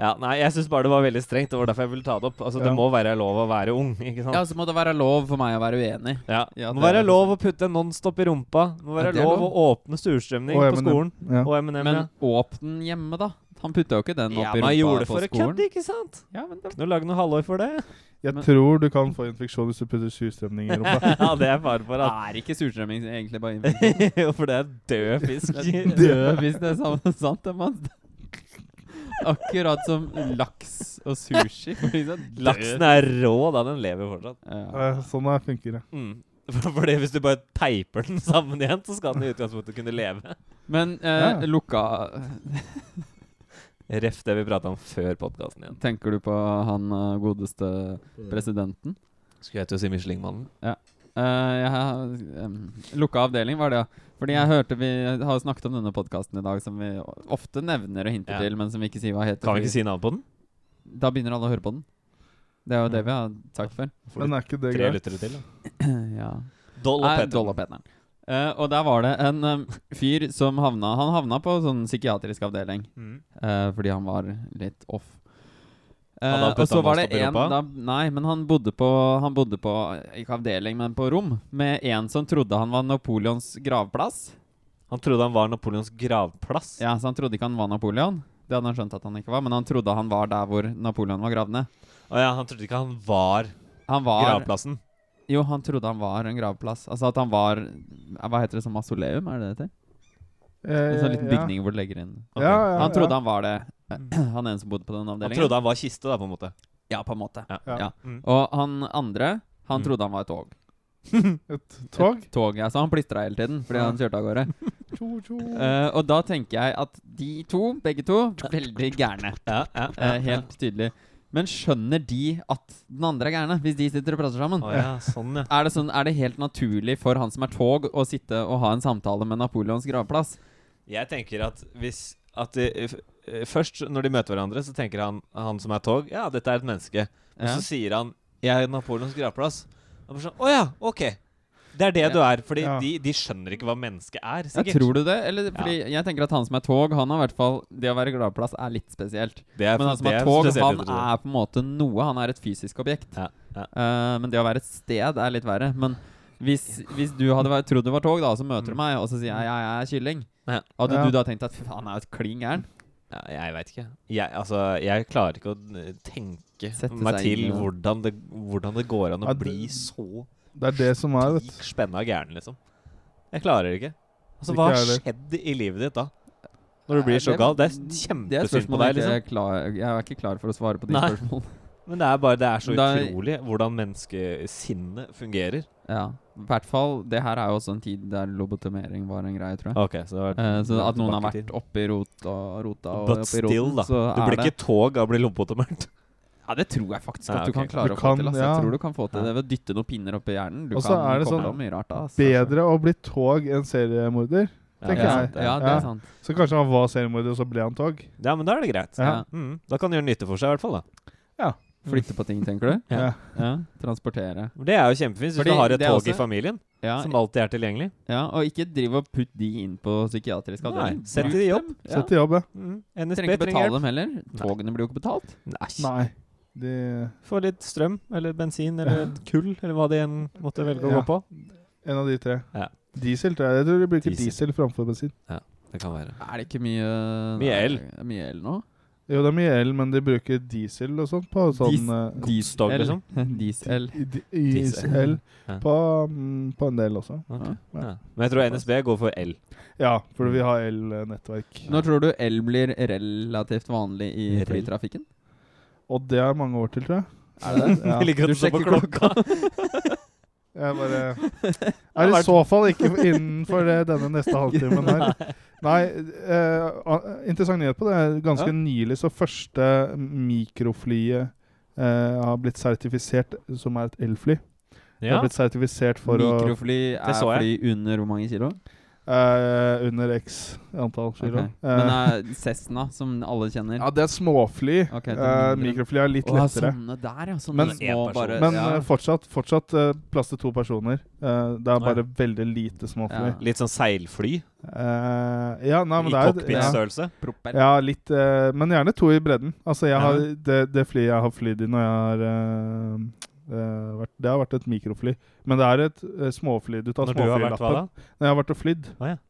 [SPEAKER 1] Ja, nei, jeg syns bare det var veldig strengt. Det var derfor jeg ville ta det opp. Altså, Det må være lov å være ung, ikke sant?
[SPEAKER 2] Ja, så må det være lov for meg å være uenig.
[SPEAKER 1] Ja.
[SPEAKER 2] Ja,
[SPEAKER 1] det må være lov å putte en Nonstop i rumpa. Det må
[SPEAKER 2] Ja,
[SPEAKER 1] være
[SPEAKER 2] det
[SPEAKER 1] lov,
[SPEAKER 2] lov.
[SPEAKER 1] å åpne surstrømning på skolen.
[SPEAKER 3] Ja.
[SPEAKER 1] Og M&M,
[SPEAKER 2] Men
[SPEAKER 1] ja.
[SPEAKER 2] åpne den hjemme, da. Han putta jo ikke den
[SPEAKER 1] Ja,
[SPEAKER 2] opp i
[SPEAKER 1] men jeg
[SPEAKER 2] rumpa
[SPEAKER 1] gjorde det
[SPEAKER 2] på
[SPEAKER 1] for å
[SPEAKER 2] skolen.
[SPEAKER 1] kødde, ikke sant?
[SPEAKER 2] Ja, men da
[SPEAKER 1] noe lage noe halvår for det.
[SPEAKER 3] Jeg
[SPEAKER 2] Men-
[SPEAKER 3] tror du kan få infeksjon hvis du putter surstrømning i rumpa.
[SPEAKER 1] ja, det er fare for at
[SPEAKER 2] er ikke surstrømning egentlig bare infeksjon?
[SPEAKER 1] Jo, for det er død fisk.
[SPEAKER 2] Død fisk, det er samme, sant? Det, man. Akkurat som laks og sushi. liksom.
[SPEAKER 1] Laksen er rå da, den lever fortsatt.
[SPEAKER 2] Ja.
[SPEAKER 3] Eh, Sånn er, funker det.
[SPEAKER 1] Mm. Fordi Hvis du bare teiper den sammen igjen, så skal den i utgangspunktet kunne leve.
[SPEAKER 2] Men eh,
[SPEAKER 3] Ja.
[SPEAKER 2] lukka
[SPEAKER 1] Ref det vi prata om før podkasten igjen.
[SPEAKER 2] Tenker du på han eh, godeste presidenten?
[SPEAKER 1] Skulle jeg til å si Michelin-mannen?
[SPEAKER 2] Ja jeg har, lukka avdeling var det, ja. Fordi jeg hørte vi har snakket om denne podkasten i dag, som vi ofte nevner og hinter
[SPEAKER 1] Ja.
[SPEAKER 2] til, men som vi ikke sier hva heter.
[SPEAKER 1] Kan vi ikke si navn på den?
[SPEAKER 2] Da begynner alle å høre på den. Det er jo det vi har sagt før.
[SPEAKER 3] Men er ikke det
[SPEAKER 1] tre
[SPEAKER 3] greit?
[SPEAKER 1] lyttere til, da.
[SPEAKER 2] ja.
[SPEAKER 1] Doll og
[SPEAKER 2] Nei, Eh, og der var det en um, fyr som havna Han havna på sånn psykiatrisk avdeling
[SPEAKER 1] Mm.
[SPEAKER 2] uh, fordi han var litt off.
[SPEAKER 1] Uh,
[SPEAKER 2] og så var det en da, Nei, men han bodde på Han bodde på Ikke avdeling, men på rom med en som trodde han var Napoleons gravplass.
[SPEAKER 1] Han trodde han var Napoleons gravplass.
[SPEAKER 2] Ja, Så han trodde ikke han var Napoleon. Det hadde han skjønt at han ikke var, men han trodde han var der hvor Napoleon var gravd ned.
[SPEAKER 1] Å ja, han trodde ikke han var
[SPEAKER 2] Han var
[SPEAKER 1] gravplassen.
[SPEAKER 2] Jo, han trodde han var en gravplass. Altså at han var Hva heter det som mausoleum? Er det det heter? En sånn liten
[SPEAKER 3] Eh, ja.
[SPEAKER 2] bygning hvor du legger inn
[SPEAKER 1] okay.
[SPEAKER 3] Ja, ja,
[SPEAKER 2] Han trodde
[SPEAKER 3] ja.
[SPEAKER 2] han var det. Han ene som bodde på den avdelingen.
[SPEAKER 1] Han trodde han var kiste, da, på en måte.
[SPEAKER 2] Ja, på en måte.
[SPEAKER 1] Ja.
[SPEAKER 3] Ja.
[SPEAKER 2] Ja.
[SPEAKER 1] Mm.
[SPEAKER 2] Og han andre, han
[SPEAKER 1] Mm.
[SPEAKER 2] trodde han var et tog.
[SPEAKER 3] Et tog?
[SPEAKER 2] Et tog, ja, Så han plystra hele tiden fordi
[SPEAKER 3] Ja.
[SPEAKER 2] han kjørte av gårde.
[SPEAKER 3] Tjo, tjo.
[SPEAKER 2] Uh, og da tenker jeg at de to, begge to, veldig gærne.
[SPEAKER 1] Ja, ja,
[SPEAKER 2] Eh, helt tydelig. Men skjønner de at den andre er gærne, hvis de sitter og prater sammen?
[SPEAKER 1] Oh, ja, sånn, ja.
[SPEAKER 2] Er det, sånn, er det helt naturlig for han som er tog, å sitte og ha en samtale med Napoleons gravplass?
[SPEAKER 1] Jeg tenker at hvis at de, eh, Først, når de møter hverandre, så tenker han, han som er tog, ja, dette er et menneske. Og
[SPEAKER 2] Ja.
[SPEAKER 1] så sier han 'Jeg er Napoleons gravplass'. Og bare sånn, Å ja, ok. Det er det du er. Fordi
[SPEAKER 3] Ja.
[SPEAKER 1] de, de skjønner ikke hva mennesket er,
[SPEAKER 2] Ja, tror du det? Eller, fordi Jeg tenker at han som er tog, han har i hvert fall Det å være gladplass er litt spesielt.
[SPEAKER 1] Det er,
[SPEAKER 2] Men han som
[SPEAKER 1] det
[SPEAKER 2] er tog,
[SPEAKER 1] spesielt,
[SPEAKER 2] han er på en måte noe. Han er et fysisk objekt.
[SPEAKER 1] Ja, ja.
[SPEAKER 2] Eh, men det å være et sted er litt verre. Men hvis, hvis du hadde vært, trodd du var tog, da, så møter du meg, og så sier jeg jeg er kylling,
[SPEAKER 1] Ja.
[SPEAKER 2] hadde
[SPEAKER 3] Ja.
[SPEAKER 2] du da tenkt at fy faen, han er jo et klin gæren?
[SPEAKER 1] Ja, jeg veit ikke. Jeg, altså, jeg klarer ikke å tenke
[SPEAKER 2] Sette
[SPEAKER 1] meg til hvordan det, hvordan det går an å
[SPEAKER 3] Ja,
[SPEAKER 1] bli så
[SPEAKER 3] Det er det som er, vet du.
[SPEAKER 1] spenna gæren, liksom. Jeg klarer det ikke. Altså,
[SPEAKER 3] Ikke
[SPEAKER 1] hva har skjedd i livet ditt da? Når du blir så
[SPEAKER 2] det-
[SPEAKER 1] gal? Det er
[SPEAKER 2] Det
[SPEAKER 1] kjempesynd på
[SPEAKER 2] deg.
[SPEAKER 1] deg,
[SPEAKER 2] jeg,
[SPEAKER 1] liksom.
[SPEAKER 2] er klar, jeg er ikke klar for å svare på de
[SPEAKER 1] Nei.
[SPEAKER 2] spørsmålene.
[SPEAKER 1] Men det er bare Det er så
[SPEAKER 2] Da-
[SPEAKER 1] utrolig hvordan menneskesinnet fungerer.
[SPEAKER 2] Ja, i hvert fall Det her er jo også en tid der lobotomering var en greie, tror jeg.
[SPEAKER 1] Ok, så var, uh,
[SPEAKER 2] Eh, så at noen har vært oppi rot og rota og
[SPEAKER 1] But
[SPEAKER 2] oppi
[SPEAKER 1] still,
[SPEAKER 2] roten,
[SPEAKER 1] da.
[SPEAKER 2] så
[SPEAKER 1] Du blir
[SPEAKER 2] det
[SPEAKER 1] ikke tog av å bli lobotomert.
[SPEAKER 2] Ja, det tror jeg faktisk
[SPEAKER 1] Ja,
[SPEAKER 2] at du kan klare
[SPEAKER 3] Du
[SPEAKER 2] å få til. Altså.
[SPEAKER 3] ja.
[SPEAKER 2] Jeg tror du kan få til det ved å dytte noen pinner opp i hjernen. Du
[SPEAKER 3] Og så
[SPEAKER 2] kan
[SPEAKER 3] er det sånn
[SPEAKER 2] rart altså.
[SPEAKER 3] Bedre å bli tog enn seriemorder. Tenker
[SPEAKER 2] ja,
[SPEAKER 3] jeg.
[SPEAKER 2] Ja, det er sant.
[SPEAKER 3] Så kanskje han var seriemorder, og så ble han tog.
[SPEAKER 1] Ja, men da er det greit.
[SPEAKER 3] Ja.
[SPEAKER 1] Mm, da kan han gjøre nytte for seg, i hvert fall. da Ja.
[SPEAKER 2] Flytte på ting, tenker du?
[SPEAKER 1] Ja.
[SPEAKER 3] Ja.
[SPEAKER 2] Transportere.
[SPEAKER 1] Det er jo kjempefint hvis
[SPEAKER 2] Fordi
[SPEAKER 1] du har et tog
[SPEAKER 2] også-
[SPEAKER 1] i familien
[SPEAKER 2] Ja,
[SPEAKER 1] som alltid er tilgjengelig.
[SPEAKER 2] ja, og ikke driv og putt de inn på psykiatrisk
[SPEAKER 1] Nei,
[SPEAKER 2] avdeling.
[SPEAKER 1] sett de i jobb.
[SPEAKER 2] Ja.
[SPEAKER 3] Sett i jobb, ja.
[SPEAKER 1] Mm. NSB
[SPEAKER 2] Trenger ikke betale dem heller. Togene blir jo ikke betalt.
[SPEAKER 1] Nei.
[SPEAKER 3] Nei. De,
[SPEAKER 1] Få litt strøm eller bensin eller kull, eller hva de enn måtte velge å
[SPEAKER 3] Ja.
[SPEAKER 1] gå på.
[SPEAKER 3] en av de tre.
[SPEAKER 1] Ja.
[SPEAKER 3] Diesel, tror jeg. Jeg tror de bruker
[SPEAKER 1] Diesel.
[SPEAKER 3] diesel, framfor bensin.
[SPEAKER 1] Ja, Det kan være.
[SPEAKER 2] Er det ikke mye
[SPEAKER 1] Mye el.
[SPEAKER 2] Er Mye el nå?
[SPEAKER 3] Jo, det er mye el, men de bruker diesel og sånt på sånn eh,
[SPEAKER 1] Godstog, liksom.
[SPEAKER 2] Diesel.
[SPEAKER 1] Diesel.
[SPEAKER 3] Diesel på, mm, på en del også.
[SPEAKER 1] Okay.
[SPEAKER 2] Ja.
[SPEAKER 1] Ja. Men jeg tror NSB går for el.
[SPEAKER 3] Ja, for vi har el-nettverk.
[SPEAKER 2] Når tror du el blir relativt vanlig i
[SPEAKER 1] Rel.
[SPEAKER 2] flytrafikken?
[SPEAKER 3] Og det er mange år til, tror jeg.
[SPEAKER 2] Er det det?
[SPEAKER 3] Ja.
[SPEAKER 1] Jeg liker at
[SPEAKER 2] Du
[SPEAKER 1] du
[SPEAKER 2] sjekker
[SPEAKER 1] klokka.
[SPEAKER 3] Jeg bare Er i så fall ikke innenfor det, denne neste halvtimen her. Nei, eh, interessant nyhet på det. Ganske
[SPEAKER 1] Ja.
[SPEAKER 3] nylig så første mikroflyet eh, har blitt sertifisert som er et elfly. Det
[SPEAKER 1] Ja.
[SPEAKER 3] har blitt sertifisert for å
[SPEAKER 2] Mikrofly er fly under hvor mange kilo?
[SPEAKER 3] Eh, under x antall kilo.
[SPEAKER 2] Okay.
[SPEAKER 3] Men
[SPEAKER 2] Men er Cessna, som alle kjenner
[SPEAKER 3] ja, det er småfly.
[SPEAKER 2] Okay, det
[SPEAKER 3] Eh,
[SPEAKER 2] mindre.
[SPEAKER 3] mikrofly er litt
[SPEAKER 2] Å,
[SPEAKER 3] lettere.
[SPEAKER 2] sånne der, ja. Sånne
[SPEAKER 3] Men-
[SPEAKER 2] små bare
[SPEAKER 3] Men
[SPEAKER 2] ja.
[SPEAKER 3] eh, fortsatt, fortsatt uh, plass til to personer. Eh, det er bare veldig lite småfly.
[SPEAKER 2] Ja.
[SPEAKER 1] Litt sånn seilfly
[SPEAKER 3] Eh, ja, nei, men
[SPEAKER 1] i
[SPEAKER 3] det er ja,
[SPEAKER 1] cockpit-størrelse.
[SPEAKER 3] Ja, litt eh, Men gjerne to i bredden. Altså, jeg
[SPEAKER 1] Ja.
[SPEAKER 3] har, det, det flyet jeg har flydd i når jeg har eh, eh, Det har vært et mikrofly. Men det er et uh, småfly. Du tar
[SPEAKER 1] Når
[SPEAKER 3] småflylappen. Når jeg har vært og flydd.
[SPEAKER 1] Å, ja.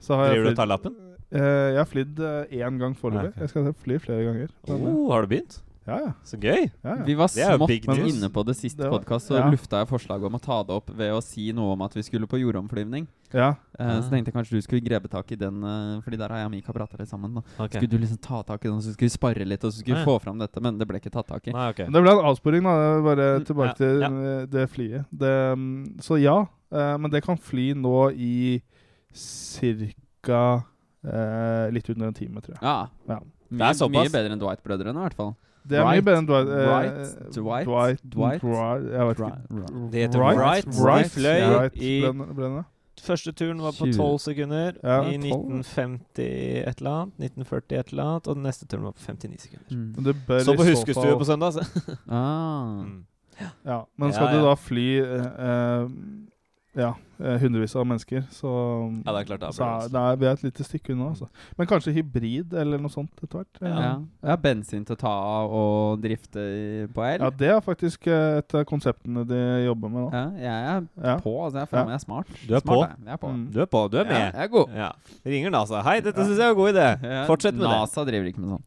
[SPEAKER 3] Så har jeg
[SPEAKER 1] Driver du og tar lappen?
[SPEAKER 3] Eh, jeg har flydd én gang foreløpig.
[SPEAKER 1] Okay.
[SPEAKER 3] Jeg skal fly flere ganger. Eh,
[SPEAKER 1] Oh, har du begynt?
[SPEAKER 3] Ja, ja.
[SPEAKER 1] Så gøy.
[SPEAKER 3] ja, ja.
[SPEAKER 2] Vi var
[SPEAKER 1] Det
[SPEAKER 2] smått inne på det siste
[SPEAKER 3] Det
[SPEAKER 2] podkast, så
[SPEAKER 3] ja.
[SPEAKER 2] lufta jeg forslaget om å ta det opp ved å si noe om at vi skulle på jordomflyvning.
[SPEAKER 3] ja.
[SPEAKER 2] Eh,
[SPEAKER 1] Ah.
[SPEAKER 2] Så tenkte jeg kanskje du skulle grebe tak i den, uh, Fordi der har jeg og Mika prata litt sammen. Da.
[SPEAKER 1] Ok.
[SPEAKER 2] Skulle du liksom ta tak i den, så skulle vi spare litt, og så skulle vi
[SPEAKER 1] Ah,
[SPEAKER 2] få fram dette, men det ble ikke tatt tak i.
[SPEAKER 1] Nei,
[SPEAKER 3] okay. Det ble en avsporing, da. Bare
[SPEAKER 2] Mm,
[SPEAKER 3] tilbake
[SPEAKER 1] ja,
[SPEAKER 3] til
[SPEAKER 1] ja.
[SPEAKER 3] det flyet. Det, mm, så ja, uh, men det kan fly nå i ca. litt under en time, tror jeg.
[SPEAKER 2] Ja.
[SPEAKER 3] Ja.
[SPEAKER 2] Mye,
[SPEAKER 1] er såpass.
[SPEAKER 2] mye bedre enn Dwight-brødrene, i hvert fall.
[SPEAKER 3] Det er mye bedre enn Dwight.
[SPEAKER 2] Dwight? Dwight?
[SPEAKER 3] Dwight,
[SPEAKER 2] Dwight?
[SPEAKER 3] Dwight jeg vet ikke.
[SPEAKER 2] Right, right.
[SPEAKER 1] Det heter
[SPEAKER 3] Wright?
[SPEAKER 1] De fløy i. Første turen var på
[SPEAKER 2] 20.
[SPEAKER 1] 12 sekunder.
[SPEAKER 3] Ja,
[SPEAKER 1] I 1950 et eller annet. 1940 et eller annet. Og den neste turen var på 59 sekunder.
[SPEAKER 2] Mm.
[SPEAKER 3] Det bør
[SPEAKER 1] Så på huskestue på søndag, så.
[SPEAKER 2] Ah.
[SPEAKER 1] Mm.
[SPEAKER 3] Ja, men skal
[SPEAKER 1] Ja,
[SPEAKER 3] du da fly eh, eh, ja, eh, hundrevis av mennesker, så
[SPEAKER 1] Ja, det er klart det er
[SPEAKER 3] så er,
[SPEAKER 1] altså.
[SPEAKER 3] det er, vi er et lite stykke unna. Altså. Men kanskje hybrid eller noe sånt etter hvert.
[SPEAKER 2] Ja.
[SPEAKER 3] Ja.
[SPEAKER 2] ja. bensin til å ta av og drifte på el.
[SPEAKER 3] ja, det er faktisk eh, et av konseptene de jobber med nå.
[SPEAKER 2] Ja, jeg er
[SPEAKER 3] Ja.
[SPEAKER 2] på. Altså, jeg føler
[SPEAKER 3] Ja.
[SPEAKER 2] meg smart.
[SPEAKER 1] Du er
[SPEAKER 2] smart,
[SPEAKER 1] på.
[SPEAKER 2] Jeg. jeg er på.
[SPEAKER 3] Mm.
[SPEAKER 1] Du er på. Du er
[SPEAKER 2] Ja,
[SPEAKER 1] med.
[SPEAKER 2] jeg er god.
[SPEAKER 1] Ja. Ringer NASA. Hei, dette syns jeg er en god idé. Fortsett med det.
[SPEAKER 2] NASA driver ikke med sånn.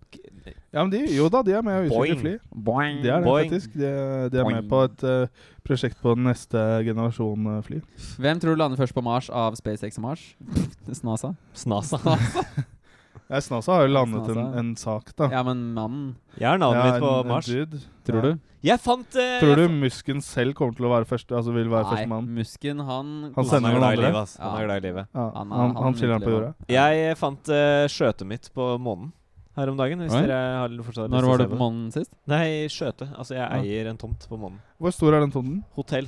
[SPEAKER 3] Ja, men de, jo da, de er med å utvikle fly.
[SPEAKER 2] Boing.
[SPEAKER 3] De er det
[SPEAKER 1] Boing.
[SPEAKER 3] faktisk. De, de er
[SPEAKER 2] Boing.
[SPEAKER 3] med på et uh, prosjekt på neste generasjon uh, fly.
[SPEAKER 2] Hvem tror du lander først på Mars av SpaceX og Mars? Snasa?
[SPEAKER 1] Snasa.
[SPEAKER 3] Ja, Snasa har jo landet en, en sak, da.
[SPEAKER 2] Ja, men mannen
[SPEAKER 1] Jeg har navnet mitt på
[SPEAKER 3] en-
[SPEAKER 1] Mars.
[SPEAKER 3] En
[SPEAKER 2] Tror
[SPEAKER 3] Ja.
[SPEAKER 2] du?
[SPEAKER 1] Jeg fant uh,
[SPEAKER 3] Tror du Musken selv kommer til å være første? Altså vil være
[SPEAKER 2] Nei. Musken, han
[SPEAKER 3] Han
[SPEAKER 1] Han
[SPEAKER 3] sender
[SPEAKER 1] er
[SPEAKER 3] noen
[SPEAKER 1] glad i livet, ass. Han
[SPEAKER 2] Ja.
[SPEAKER 1] er glad i livet.
[SPEAKER 2] Han er-
[SPEAKER 3] han,
[SPEAKER 2] han
[SPEAKER 3] han på jorda.
[SPEAKER 1] Jeg fant uh, skjøtet mitt på månen her om dagen. Hvis
[SPEAKER 2] Oi.
[SPEAKER 1] dere har fortsatt
[SPEAKER 2] Når var du på månen sist?
[SPEAKER 1] Nei, Skjøte. Altså, jeg
[SPEAKER 3] Ja.
[SPEAKER 1] eier en tomt på månen.
[SPEAKER 3] Hvor stor er den tomten?
[SPEAKER 1] Hotell.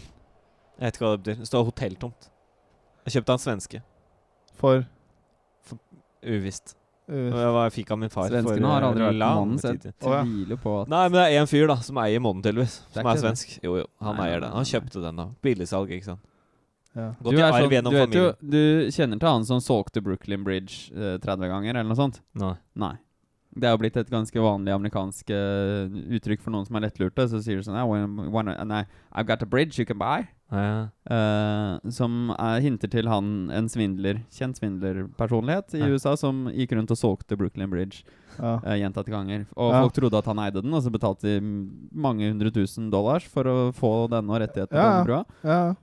[SPEAKER 1] Jeg vet ikke hva det betyr. Det står hotelltomt. Jeg kjøpte av en svenske.
[SPEAKER 3] For
[SPEAKER 1] Uvisst.
[SPEAKER 3] Uvisst.
[SPEAKER 1] Og jeg fikk av min far
[SPEAKER 2] Svenskene
[SPEAKER 1] for
[SPEAKER 2] har
[SPEAKER 1] eh,
[SPEAKER 2] aldri vært på månen, så jeg tviler på at
[SPEAKER 1] Nei, men det er én fyr da som eier månen, tydeligvis. Som er
[SPEAKER 2] svensk. det.
[SPEAKER 1] svensk. Jo, jo. Han
[SPEAKER 2] Nei,
[SPEAKER 1] eier
[SPEAKER 2] den.
[SPEAKER 1] Han
[SPEAKER 2] nei.
[SPEAKER 1] kjøpte den, da. Billigsalg, ikke sant.
[SPEAKER 3] ja.
[SPEAKER 2] Du, er sånn, du, vet jo, du kjenner til han som solgte Brooklyn Bridge eh, 30 ganger, eller noe sånt?
[SPEAKER 1] Nei.
[SPEAKER 2] Nei. Det er jo blitt et ganske vanlig amerikansk uh, uttrykk for noen som er lettlurte. Så sier du sånn I wanna, wanna, and I, I've got a bridge you can buy.
[SPEAKER 1] Ja.
[SPEAKER 2] Uh, som er, hinter til han en svindler, kjent svindlerpersonlighet i
[SPEAKER 1] Ja.
[SPEAKER 2] USA, som gikk rundt og solgte Brooklyn Bridge
[SPEAKER 3] Ja.
[SPEAKER 2] uh, gjentatte ganger. Og
[SPEAKER 3] Ja.
[SPEAKER 2] folk trodde at han eide den, og så betalte de mange hundre tusen dollars for å få denne og rettigheten på
[SPEAKER 3] Ja, ja.
[SPEAKER 2] den brua.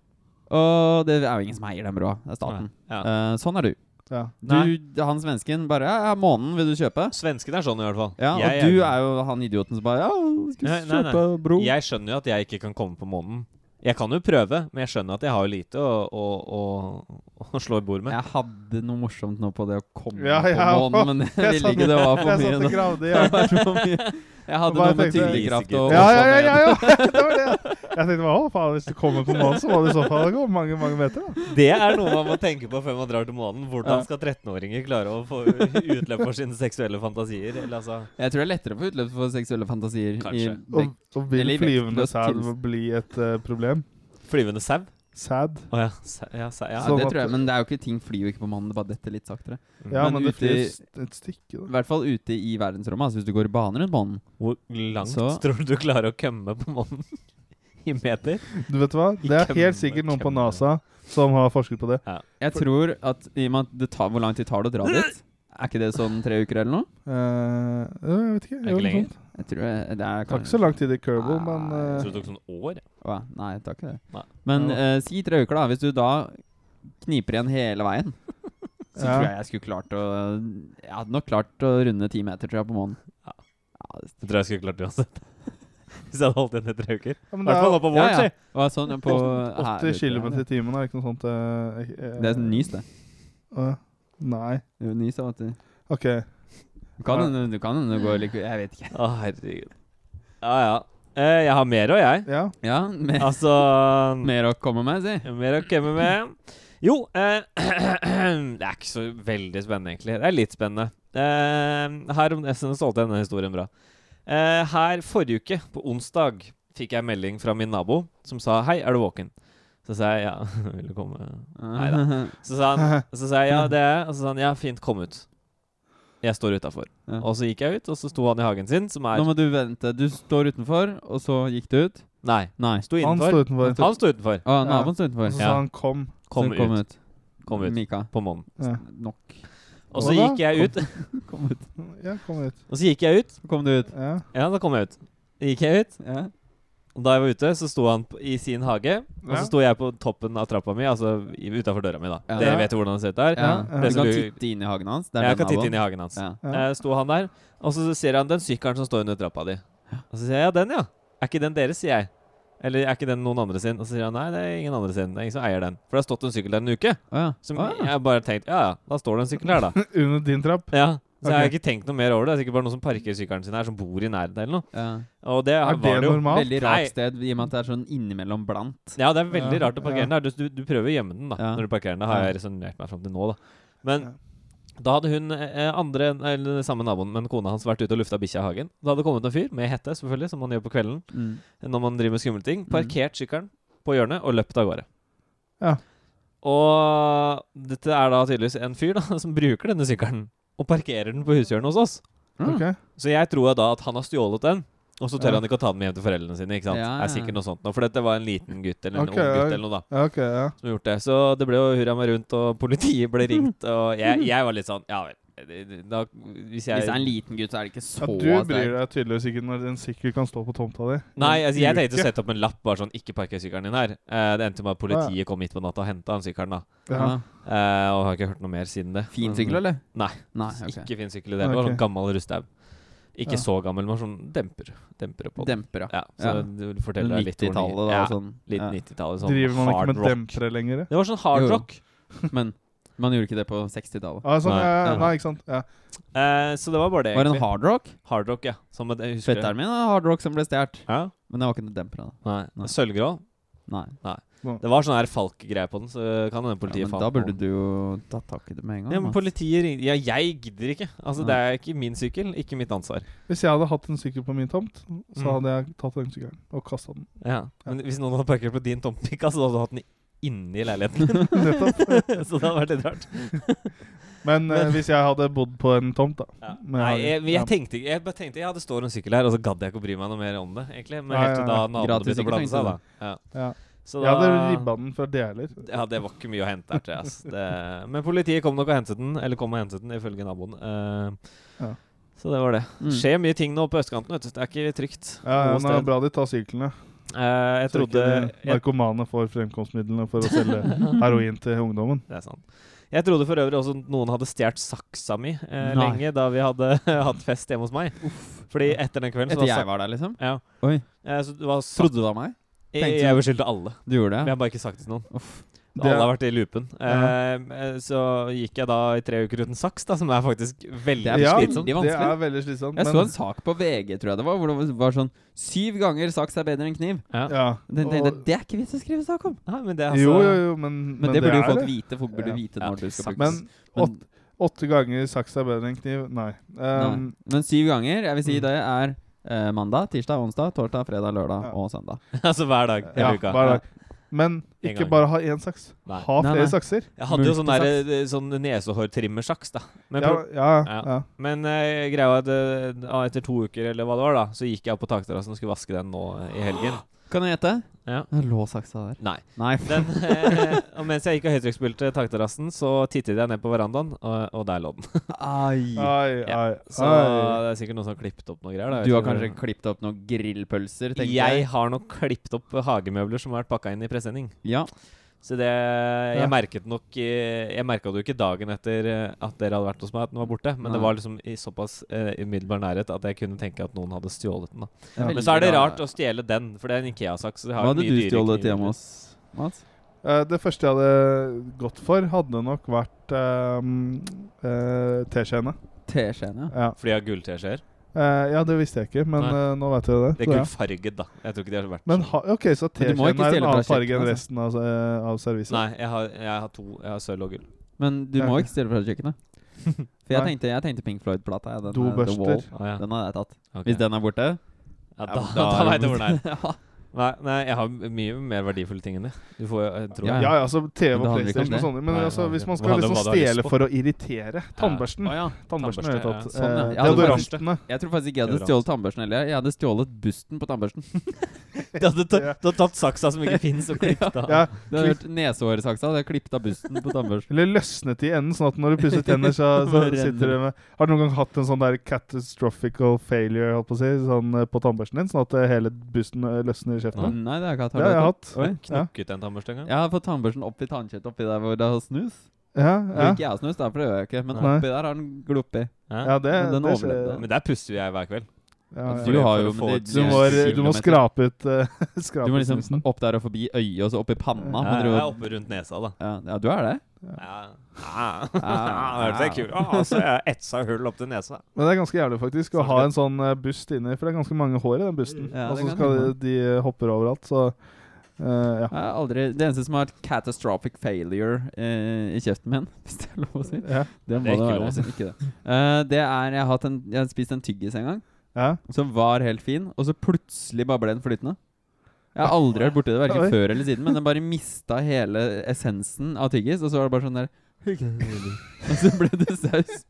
[SPEAKER 2] Og det er jo ingen som eier den brua, det er staten.
[SPEAKER 1] Ja.
[SPEAKER 2] Eh, sånn er du.
[SPEAKER 3] Ja.
[SPEAKER 2] Du, han svensken bare ja, ja, 'Månen, vil du kjøpe?'
[SPEAKER 1] Svensken er sånn, i hvert fall.
[SPEAKER 2] Ja,
[SPEAKER 1] Jeg
[SPEAKER 2] og du er jo han idioten som bare 'Ja, skal
[SPEAKER 1] Nei,
[SPEAKER 2] kjøpe,
[SPEAKER 1] nei, nei.
[SPEAKER 2] bro?'
[SPEAKER 1] Jeg skjønner jo at jeg ikke kan komme på månen. Jeg kan jo prøve, men jeg skjønner at jeg har lite å, å, å, å slå i bord med.
[SPEAKER 2] Jeg hadde noe morsomt nå på det å komme
[SPEAKER 3] Ja,
[SPEAKER 2] på månen, men jeg ville ikke det var for
[SPEAKER 3] jeg
[SPEAKER 2] mye.
[SPEAKER 3] satt
[SPEAKER 2] nå.
[SPEAKER 3] og gravde i
[SPEAKER 2] Jeg hadde noe med tyngdekraft og
[SPEAKER 3] Ja, ja, ja, ja, ja. Det var det. Jeg tenkte hva faen, hvis du kommer på månen, så må det i så fall gå mange mange meter. da.
[SPEAKER 1] Det er noe man må tenke på før man drar til månen. Hvordan skal 13-åringer klare å få utløp for sine seksuelle fantasier? Eller altså
[SPEAKER 2] Jeg tror det er lettere å få utløp for seksuelle fantasier.
[SPEAKER 1] Kanskje.
[SPEAKER 2] I
[SPEAKER 3] Og, og vil flyvende
[SPEAKER 2] sau
[SPEAKER 3] bli et eh, problem?
[SPEAKER 1] flyvende sau?
[SPEAKER 3] Sæd?
[SPEAKER 1] Oh, ja. sa- ja, sa- ja.
[SPEAKER 2] ja,
[SPEAKER 3] Sånn
[SPEAKER 2] det tror jeg, men det er jo ikke ting flyr jo ikke på månen, det bare detter litt saktere.
[SPEAKER 3] Ja,
[SPEAKER 2] Men
[SPEAKER 3] men, det flyr et stykke,
[SPEAKER 2] I hvert fall ute i verdensrommet, altså hvis du går i bane rundt månen.
[SPEAKER 1] Hvor langt
[SPEAKER 2] Så-
[SPEAKER 1] tror du du klarer å kømme på månen? I meter?
[SPEAKER 3] Du vet hva? Det er helt sikkert noen på. NASA som har forsket på det.
[SPEAKER 2] Jeg tror at i og med at det tar, Hvor lang tid tar det å dra dit? Er ikke det sånn tre uker eller noe?
[SPEAKER 3] Uh, jeg vet ikke.
[SPEAKER 1] Er det ikke lenger?
[SPEAKER 2] Jeg tror jeg, det er
[SPEAKER 3] ikke så lang tid i Kerbal, men
[SPEAKER 2] uh,
[SPEAKER 1] Jeg tror det tok sånn år.
[SPEAKER 2] Ja. Nei, det tar ikke det.
[SPEAKER 1] Nei.
[SPEAKER 2] Men
[SPEAKER 3] Ja.
[SPEAKER 2] eh, si tre uker, da. Hvis du da kniper igjen hele veien, så
[SPEAKER 3] Ja.
[SPEAKER 2] tror jeg jeg skulle klart å Jeg hadde nok klart å runde ti meter, tror jeg, på månen.
[SPEAKER 1] Ja.
[SPEAKER 2] Ja, det-
[SPEAKER 1] jeg tror jeg skulle klart det uansett. Hvis jeg hadde holdt igjen i tre uker.
[SPEAKER 3] ja,
[SPEAKER 1] I hvert fall på
[SPEAKER 2] ja,
[SPEAKER 1] våren,
[SPEAKER 2] ja.
[SPEAKER 1] si.
[SPEAKER 2] Sånn ja, på
[SPEAKER 3] 80
[SPEAKER 2] her-
[SPEAKER 3] km i timen, er ikke noe sånt eh, eh,
[SPEAKER 2] Det er sånn nys, det.
[SPEAKER 3] Å, ja. Nei.
[SPEAKER 2] Jo, Nys, da, vet du.
[SPEAKER 3] OK.
[SPEAKER 2] Du kan hende du kan hende gå litt Jeg vet ikke.
[SPEAKER 1] Å, herregud. Ja, ja. Eh, jeg har mer òg, jeg.
[SPEAKER 3] Ja.
[SPEAKER 2] Ja, mer,
[SPEAKER 1] Altså
[SPEAKER 2] mer å komme med, si.
[SPEAKER 1] Mer å komme med. Jo, eh, det er ikke så veldig spennende, egentlig. Det er litt spennende. Eh, her om SN solgte denne historien bra. Eh, her forrige uke, på onsdag, fikk jeg melding fra min nabo som sa 'Hei, er du våken?' Så sa jeg ja. Vil du komme? Neida. Så sa, han, så sa jeg ja, det er jeg. Og så sa han ja, fint, kom ut. Jeg står utafor.
[SPEAKER 2] Ja.
[SPEAKER 1] Og så gikk jeg ut, og så sto han i hagen sin, som
[SPEAKER 2] Nå
[SPEAKER 1] er
[SPEAKER 2] må du vente. Du står utenfor, og så gikk du ut?
[SPEAKER 1] Nei,
[SPEAKER 2] Nei.
[SPEAKER 1] sto
[SPEAKER 3] Han sto utenfor.
[SPEAKER 1] Han sto utenfor.
[SPEAKER 2] Ah,
[SPEAKER 3] Ja.
[SPEAKER 2] naboen står
[SPEAKER 3] Og
[SPEAKER 2] utenfor.
[SPEAKER 3] så sa han 'kom'.
[SPEAKER 1] Kom
[SPEAKER 2] kom
[SPEAKER 1] ut.
[SPEAKER 2] ut.
[SPEAKER 1] Kom ut.
[SPEAKER 2] Mika.
[SPEAKER 1] På månen.
[SPEAKER 3] Ja.
[SPEAKER 2] Nok.
[SPEAKER 1] Og så gikk jeg ut.
[SPEAKER 2] Kom ut.
[SPEAKER 3] ja, kom ut.
[SPEAKER 1] Og så gikk jeg ut.
[SPEAKER 2] Så kom du ut.
[SPEAKER 3] Ja.
[SPEAKER 1] Ja, da kom jeg ut. Gikk jeg ut,
[SPEAKER 2] Ja.
[SPEAKER 1] Og da jeg var ute, så sto han i sin hage. Og så sto jeg på toppen av trappa mi, altså utafor døra mi, da.
[SPEAKER 2] Ja.
[SPEAKER 1] Dere vet jo hvordan det ser ut der.
[SPEAKER 2] Ja.
[SPEAKER 3] Ja.
[SPEAKER 2] Du kan titte inn i hagen hans.
[SPEAKER 1] Jeg kan titte inn i hagen hans.
[SPEAKER 2] Ja.
[SPEAKER 3] Ja.
[SPEAKER 1] Eh, sto han der, og så ser han den sykkelen som står under trappa di. Og så sier jeg ja, den, ja. Er ikke den deres, sier jeg. Eller er ikke den noen andre sin? Og så sier han nei, det er ingen andre sin. Det er ingen som eier den. For det har stått en sykkel der en uke.
[SPEAKER 2] Å ja.
[SPEAKER 1] Som
[SPEAKER 2] ja.
[SPEAKER 1] jeg bare tenkte ja ja, da står det en sykkel her, da.
[SPEAKER 3] Under din trapp.
[SPEAKER 1] Ja. Så jeg har ikke tenkt noe mer over det. Det er sikkert bare noen som parkerer sykkelen sin her, som bor i nærheten eller noe.
[SPEAKER 2] ja.
[SPEAKER 1] Og det
[SPEAKER 3] Er
[SPEAKER 1] var
[SPEAKER 3] det
[SPEAKER 1] det jo.
[SPEAKER 3] normalt?
[SPEAKER 2] Veldig
[SPEAKER 1] Nei.
[SPEAKER 2] rart sted, i og med at det er sånn innimellom blant.
[SPEAKER 1] Ja, det er veldig
[SPEAKER 3] Ja,
[SPEAKER 1] rart å parkere
[SPEAKER 3] ja.
[SPEAKER 1] den der. Du, du, du prøver å gjemme den da
[SPEAKER 2] Ja.
[SPEAKER 1] når du parkerer den. Det har jeg resonnert meg fram til nå, da. Men
[SPEAKER 3] Ja.
[SPEAKER 1] da hadde hun eh, andre, eller samme naboen, men kona hans vært ute og lufta bikkja i hagen. Da hadde det kommet en fyr, med hette selvfølgelig, som man gjør på kvelden
[SPEAKER 2] Mm.
[SPEAKER 1] når man driver med skumle ting,
[SPEAKER 2] Mm.
[SPEAKER 1] parkert sykkelen på hjørnet og løpt av gårde.
[SPEAKER 3] Ja.
[SPEAKER 1] Og dette er da tydeligvis en fyr da som bruker denne sykkelen og parkerer den på hushjørnet hos oss.
[SPEAKER 2] Mm.
[SPEAKER 3] Ok.
[SPEAKER 1] Så jeg tror da at han har stjålet den. Og så tør
[SPEAKER 3] Ja.
[SPEAKER 1] han ikke å ta den med hjem til foreldrene sine. ikke sant?
[SPEAKER 2] Ja,
[SPEAKER 1] ja. er sikkert noe sånt nå, For dette var en liten gutt eller en
[SPEAKER 3] okay,
[SPEAKER 1] ung gutt eller noe da
[SPEAKER 3] Ja, ok, ja.
[SPEAKER 1] som gjorde det. Så det ble jo hurra meg rundt, og politiet ble ringt. Og jeg, jeg var litt sånn Ja vel. Da, hvis jeg
[SPEAKER 2] Hvis det er en liten gutt, så er det ikke så
[SPEAKER 3] ja du bryr deg tydeligvis ikke når en sykkel kan stå på tomta di.
[SPEAKER 1] Nei, altså, jeg tenkte å sette opp en lapp bare sånn 'ikke parker sykkelen din her'. Uh, det endte med at politiet kom midt på natta og henta den sykkelen. da
[SPEAKER 3] Ja.
[SPEAKER 1] Uh, Og har ikke hørt noe mer siden det.
[SPEAKER 2] Fin sykkel, eller?
[SPEAKER 1] Nei.
[SPEAKER 2] Nei, okay.
[SPEAKER 1] Ikke fin sykkel i det. Det var sånn gammel rusthaug. Ikke
[SPEAKER 3] Ja.
[SPEAKER 1] så gammel, men sånn demper. Dempere på den.
[SPEAKER 2] Demper, ja.
[SPEAKER 1] Ja, så
[SPEAKER 2] Ja.
[SPEAKER 1] du forteller deg litt hvor
[SPEAKER 2] 90-tallet,
[SPEAKER 1] ny-
[SPEAKER 2] da.
[SPEAKER 1] Ja,
[SPEAKER 2] Sånn.
[SPEAKER 1] litt 90-tallet. Sånn
[SPEAKER 3] Driver man ikke med
[SPEAKER 1] rock.
[SPEAKER 3] dempere lenger?
[SPEAKER 1] Det var sånn hard
[SPEAKER 2] Jo, jo.
[SPEAKER 1] rock.
[SPEAKER 2] Men man gjorde ikke det på 60-tallet.
[SPEAKER 3] Ah, sånn,
[SPEAKER 1] Nei.
[SPEAKER 3] ja,
[SPEAKER 2] Ja.
[SPEAKER 3] nei, ikke sant. Ja.
[SPEAKER 1] Eh, så det var bare det,
[SPEAKER 2] Var det en hardrock?
[SPEAKER 1] Hardrock, ja. Som jeg husker
[SPEAKER 2] Fetteren min har hardrock som ble stjålet.
[SPEAKER 1] Ja?
[SPEAKER 2] Men det var ikke noe demper. da
[SPEAKER 1] Nei.
[SPEAKER 2] Nei.
[SPEAKER 1] Sølvgrå.
[SPEAKER 2] Nei.
[SPEAKER 1] Det var sånn her falk-greie på den, så kan hende
[SPEAKER 2] Ja,
[SPEAKER 1] politiet
[SPEAKER 2] men da burde du jo tatt tak i det med en gang.
[SPEAKER 1] Ja, men politiet ring- Ja, jeg gidder ikke. Altså,
[SPEAKER 2] Nei.
[SPEAKER 1] Det er ikke min sykkel, ikke mitt ansvar.
[SPEAKER 3] Hvis jeg hadde hatt en sykkel på min tomt, så
[SPEAKER 1] Mm.
[SPEAKER 3] hadde jeg tatt den sykkelen og kasta den.
[SPEAKER 1] Ja. Men hvis noen hadde parkert på din tomt så hadde du hatt den inni leiligheten
[SPEAKER 3] min.
[SPEAKER 1] Så det hadde vært litt rart.
[SPEAKER 3] Men, Men hvis jeg hadde bodd på en tomt, da.
[SPEAKER 1] Ja. Nei,
[SPEAKER 3] jeg-
[SPEAKER 1] jeg, jeg tenkte Jeg bare tenkte ja, det står en sykkel her, og så gadd jeg ikke å bry meg noe mer om det. egentlig Men helt til da naboene begynte å blande seg, da. Ja.
[SPEAKER 3] Ja.
[SPEAKER 1] Så
[SPEAKER 3] Jeg hadde ribba den fra heller.
[SPEAKER 1] Ja, det var ikke mye å hente her. ass. Det, men politiet kom nok og hentet den, eller kom og hentet den, ifølge naboen. Uh,
[SPEAKER 3] Ja.
[SPEAKER 1] Så det var det.
[SPEAKER 2] Mm.
[SPEAKER 1] Skjer mye ting nå på østkanten, vet du. Det er ikke trygt.
[SPEAKER 3] Ja, ja, det er bra de tar syklene.
[SPEAKER 1] Eh, jeg
[SPEAKER 3] Så ikke
[SPEAKER 1] trodde
[SPEAKER 3] de narkomane får fremkomstmidlene for å selge heroin til ungdommen.
[SPEAKER 1] Det er sant. Jeg trodde for øvrig også noen hadde stjålet saksa mi eh, lenge da vi hadde hatt fest hjemme hos meg. Fordi etter den kvelden så
[SPEAKER 2] Etter jeg var der, liksom?
[SPEAKER 1] Ja.
[SPEAKER 2] Oi.
[SPEAKER 1] Eh, så det var
[SPEAKER 2] Trodde du det var meg?
[SPEAKER 1] jeg,
[SPEAKER 2] tenkte
[SPEAKER 1] jeg beskyldte alle.
[SPEAKER 2] Du gjorde
[SPEAKER 1] Men jeg har bare ikke sagt det til noen.
[SPEAKER 2] Uff.
[SPEAKER 3] Det
[SPEAKER 1] Alle har vært i loopen. Eh, eh, så gikk jeg da i tre uker uten saks, da, som er faktisk veldig
[SPEAKER 2] Det er
[SPEAKER 3] ja,
[SPEAKER 2] slitsomt.
[SPEAKER 3] det er veldig slitsomt.
[SPEAKER 2] Jeg
[SPEAKER 3] men-
[SPEAKER 2] så en sak på VG, tror jeg det var, hvor det var sånn Syv ganger saks er bedre enn kniv.
[SPEAKER 1] Ja.
[SPEAKER 3] ja,
[SPEAKER 2] Den
[SPEAKER 3] den,
[SPEAKER 2] tenkte, det er ikke vits å skrive sak om.
[SPEAKER 1] Nei, men det er altså
[SPEAKER 3] Jo, jo, jo, men,
[SPEAKER 2] Men, det burde jo folk
[SPEAKER 3] det.
[SPEAKER 2] vite. Folk burde
[SPEAKER 3] Ja.
[SPEAKER 2] vite
[SPEAKER 1] Ja,
[SPEAKER 2] når du skal bruke
[SPEAKER 3] Men åtte, åtte ganger saks er bedre enn kniv? Nei.
[SPEAKER 2] Nei.
[SPEAKER 3] Um,
[SPEAKER 2] Men syv ganger, jeg vil si
[SPEAKER 3] Mm.
[SPEAKER 2] det er eh, mandag, tirsdag, onsdag, torsdag, fredag, lørdag
[SPEAKER 3] Ja.
[SPEAKER 2] og søndag.
[SPEAKER 1] Altså hver dag hele
[SPEAKER 3] ja,
[SPEAKER 1] uka.
[SPEAKER 3] hver dag. Men ikke bare ha én saks.
[SPEAKER 1] Nei.
[SPEAKER 3] Ha flere
[SPEAKER 2] nei.
[SPEAKER 3] sakser.
[SPEAKER 1] Jeg hadde jo sånn, der, eh, sånn nesehårtrimmersaks, da. Men,
[SPEAKER 3] Ja, ja,
[SPEAKER 1] Ja.
[SPEAKER 3] ja.
[SPEAKER 1] men uh, greia var at uh, etter to uker, eller hva det var, da så gikk jeg opp på takterrassen og skulle vaske den nå i helgen.
[SPEAKER 2] Kan jeg gjette?
[SPEAKER 1] Ja.
[SPEAKER 2] Det lå saksa der.
[SPEAKER 1] Nei.
[SPEAKER 2] Nei.
[SPEAKER 1] Den, eh, og mens jeg gikk og høytrykksspilte takterrassen, så tittet jeg ned på verandaen, og, og der lå den.
[SPEAKER 2] Ai.
[SPEAKER 3] Ai,
[SPEAKER 1] Ja.
[SPEAKER 3] ai,
[SPEAKER 1] Så
[SPEAKER 3] ai.
[SPEAKER 1] det er sikkert noen som har klippet opp noe greier. Da. Jeg
[SPEAKER 2] Du har
[SPEAKER 1] vet ikke
[SPEAKER 2] kanskje klippet opp noen grillpølser, tenker
[SPEAKER 1] Jeg
[SPEAKER 2] jeg.
[SPEAKER 1] har nok klippet opp hagemøbler som har vært pakka inn i presenning.
[SPEAKER 2] Ja.
[SPEAKER 1] Så det Jeg
[SPEAKER 3] Ja.
[SPEAKER 1] merket nok Jeg merka det jo ikke dagen etter eh, at dere hadde vært hos meg, at den var borte. Men det var liksom i såpass uh, umiddelbar nærhet at jeg kunne tenke at noen hadde stjålet den. da
[SPEAKER 2] Det er
[SPEAKER 1] Men så er det rart å stjele den, for det er en Ikea-saks. så det har
[SPEAKER 2] Hva hadde du stjålet hjemme hos Mats?
[SPEAKER 3] Uh, det første jeg hadde gått for, hadde nok vært uh, uh, teskjeene.
[SPEAKER 2] Teskjeene? ja.
[SPEAKER 1] For jeg har gullteskjeer.
[SPEAKER 3] Eh, ja, det visste jeg ikke, men eh, nå vet jeg det.
[SPEAKER 1] Det er gullfarget, da. Jeg tror ikke de har vært
[SPEAKER 3] Men ha, ok, så
[SPEAKER 2] ikke
[SPEAKER 3] er en annen farge enn
[SPEAKER 2] altså.
[SPEAKER 3] resten av, uh, av serviset?
[SPEAKER 1] Nei, jeg har, jeg har to. Jeg har sølv og gull.
[SPEAKER 2] Men du
[SPEAKER 3] Ja,
[SPEAKER 2] må ikke stille fra kjøkkenet. For jeg tenkte, jeg tenkte Pink Floyd-plata. ja, den, The
[SPEAKER 3] Dobørster.
[SPEAKER 2] Wall.
[SPEAKER 1] Å, ja.
[SPEAKER 2] Den hadde jeg tatt.
[SPEAKER 1] Okay.
[SPEAKER 2] Hvis den er borte
[SPEAKER 1] ja, da, da,
[SPEAKER 2] da,
[SPEAKER 1] vet
[SPEAKER 2] veit
[SPEAKER 1] du hvor den er.
[SPEAKER 2] ja.
[SPEAKER 1] Nei, nei, jeg har mye mer verdifulle ting enn det. Du får jeg tror
[SPEAKER 2] Ja,
[SPEAKER 3] Ja, ja, altså TV og PlayStation og sånne. Men
[SPEAKER 1] Nei,
[SPEAKER 3] altså, hvis man skal liksom
[SPEAKER 1] du
[SPEAKER 3] stjele for å irritere Tannbørsten.
[SPEAKER 2] Ja.
[SPEAKER 3] Tannbørsten har jeg tatt.
[SPEAKER 2] ja. Sånn, ja.
[SPEAKER 3] Eh,
[SPEAKER 2] Ja,
[SPEAKER 3] Deodorantene.
[SPEAKER 2] Jeg tror faktisk ikke jeg hadde stjålet tannbørsten heller. Jeg hadde stjålet busten på tannbørsten.
[SPEAKER 1] Du hadde, ta, du hadde tatt saksa som ikke fins, og klippet av.
[SPEAKER 3] Ja,
[SPEAKER 2] Det hadde vært nesehårsaksa. Det hadde klippet av busten på tannbørsten.
[SPEAKER 3] Eller løsnet i enden, sånn at når du pusser tenner, så, så sitter du med Har du noen gang hatt en sånn der catastrophical failure holdt på å si, sånn eh, på tannbørsten din, sånn at eh, hele busten løsner i kjeften?
[SPEAKER 2] Nei, det har jeg ikke hatt.
[SPEAKER 3] Det har jeg hatt.
[SPEAKER 2] Oi.
[SPEAKER 3] Ja.
[SPEAKER 1] En tannbørste en gang.
[SPEAKER 2] Jeg har fått tannbørsten oppi tannkjøttet oppi der hvor det har snus.
[SPEAKER 3] Ja, ja.
[SPEAKER 2] Ikke jeg snus, da, for det gjør jeg ikke. Men
[SPEAKER 3] Nei.
[SPEAKER 2] oppi der har den gloppet.
[SPEAKER 1] Ja.
[SPEAKER 3] ja det,
[SPEAKER 2] Men den
[SPEAKER 3] det
[SPEAKER 2] skjer.
[SPEAKER 1] Men der pusser jeg hver kveld.
[SPEAKER 3] Ja,
[SPEAKER 2] Du har jo men det-
[SPEAKER 3] Du må, du må skrape ut uh,
[SPEAKER 2] Du må liksom
[SPEAKER 3] snusen.
[SPEAKER 2] opp der og forbi øyet, og så opp i panna.
[SPEAKER 1] Ja, jeg er oppe rundt nesa, da.
[SPEAKER 2] Ja, ja, du er det?
[SPEAKER 1] Ja. Ja. Det er kult. Å, så jeg etsa hull opp til nesa.
[SPEAKER 3] Men det er ganske jævlig faktisk å ha en sånn eh, bust inni, for det er ganske mange hår i den busten.
[SPEAKER 2] Ja,
[SPEAKER 3] og så skal de, de eh, hopper overalt, så uh, ja.
[SPEAKER 2] Jeg har aldri, det eneste som har vært catastrophic failure uh, i kjeften min, hvis det er lov å si. Det må
[SPEAKER 1] Det er
[SPEAKER 2] det,
[SPEAKER 1] ikke
[SPEAKER 2] være.
[SPEAKER 1] lov å si.
[SPEAKER 2] Ikke det. Uh, det er Jeg har, hatt en, jeg har spist en tyggis en gang
[SPEAKER 3] ja.
[SPEAKER 2] som var helt fin, og så plutselig bare ble den flytende. Jeg har aldri vært borti det, verken før eller siden, men den bare mista hele essensen av tyggis, og så var det bare sånn der Og så ble det saus.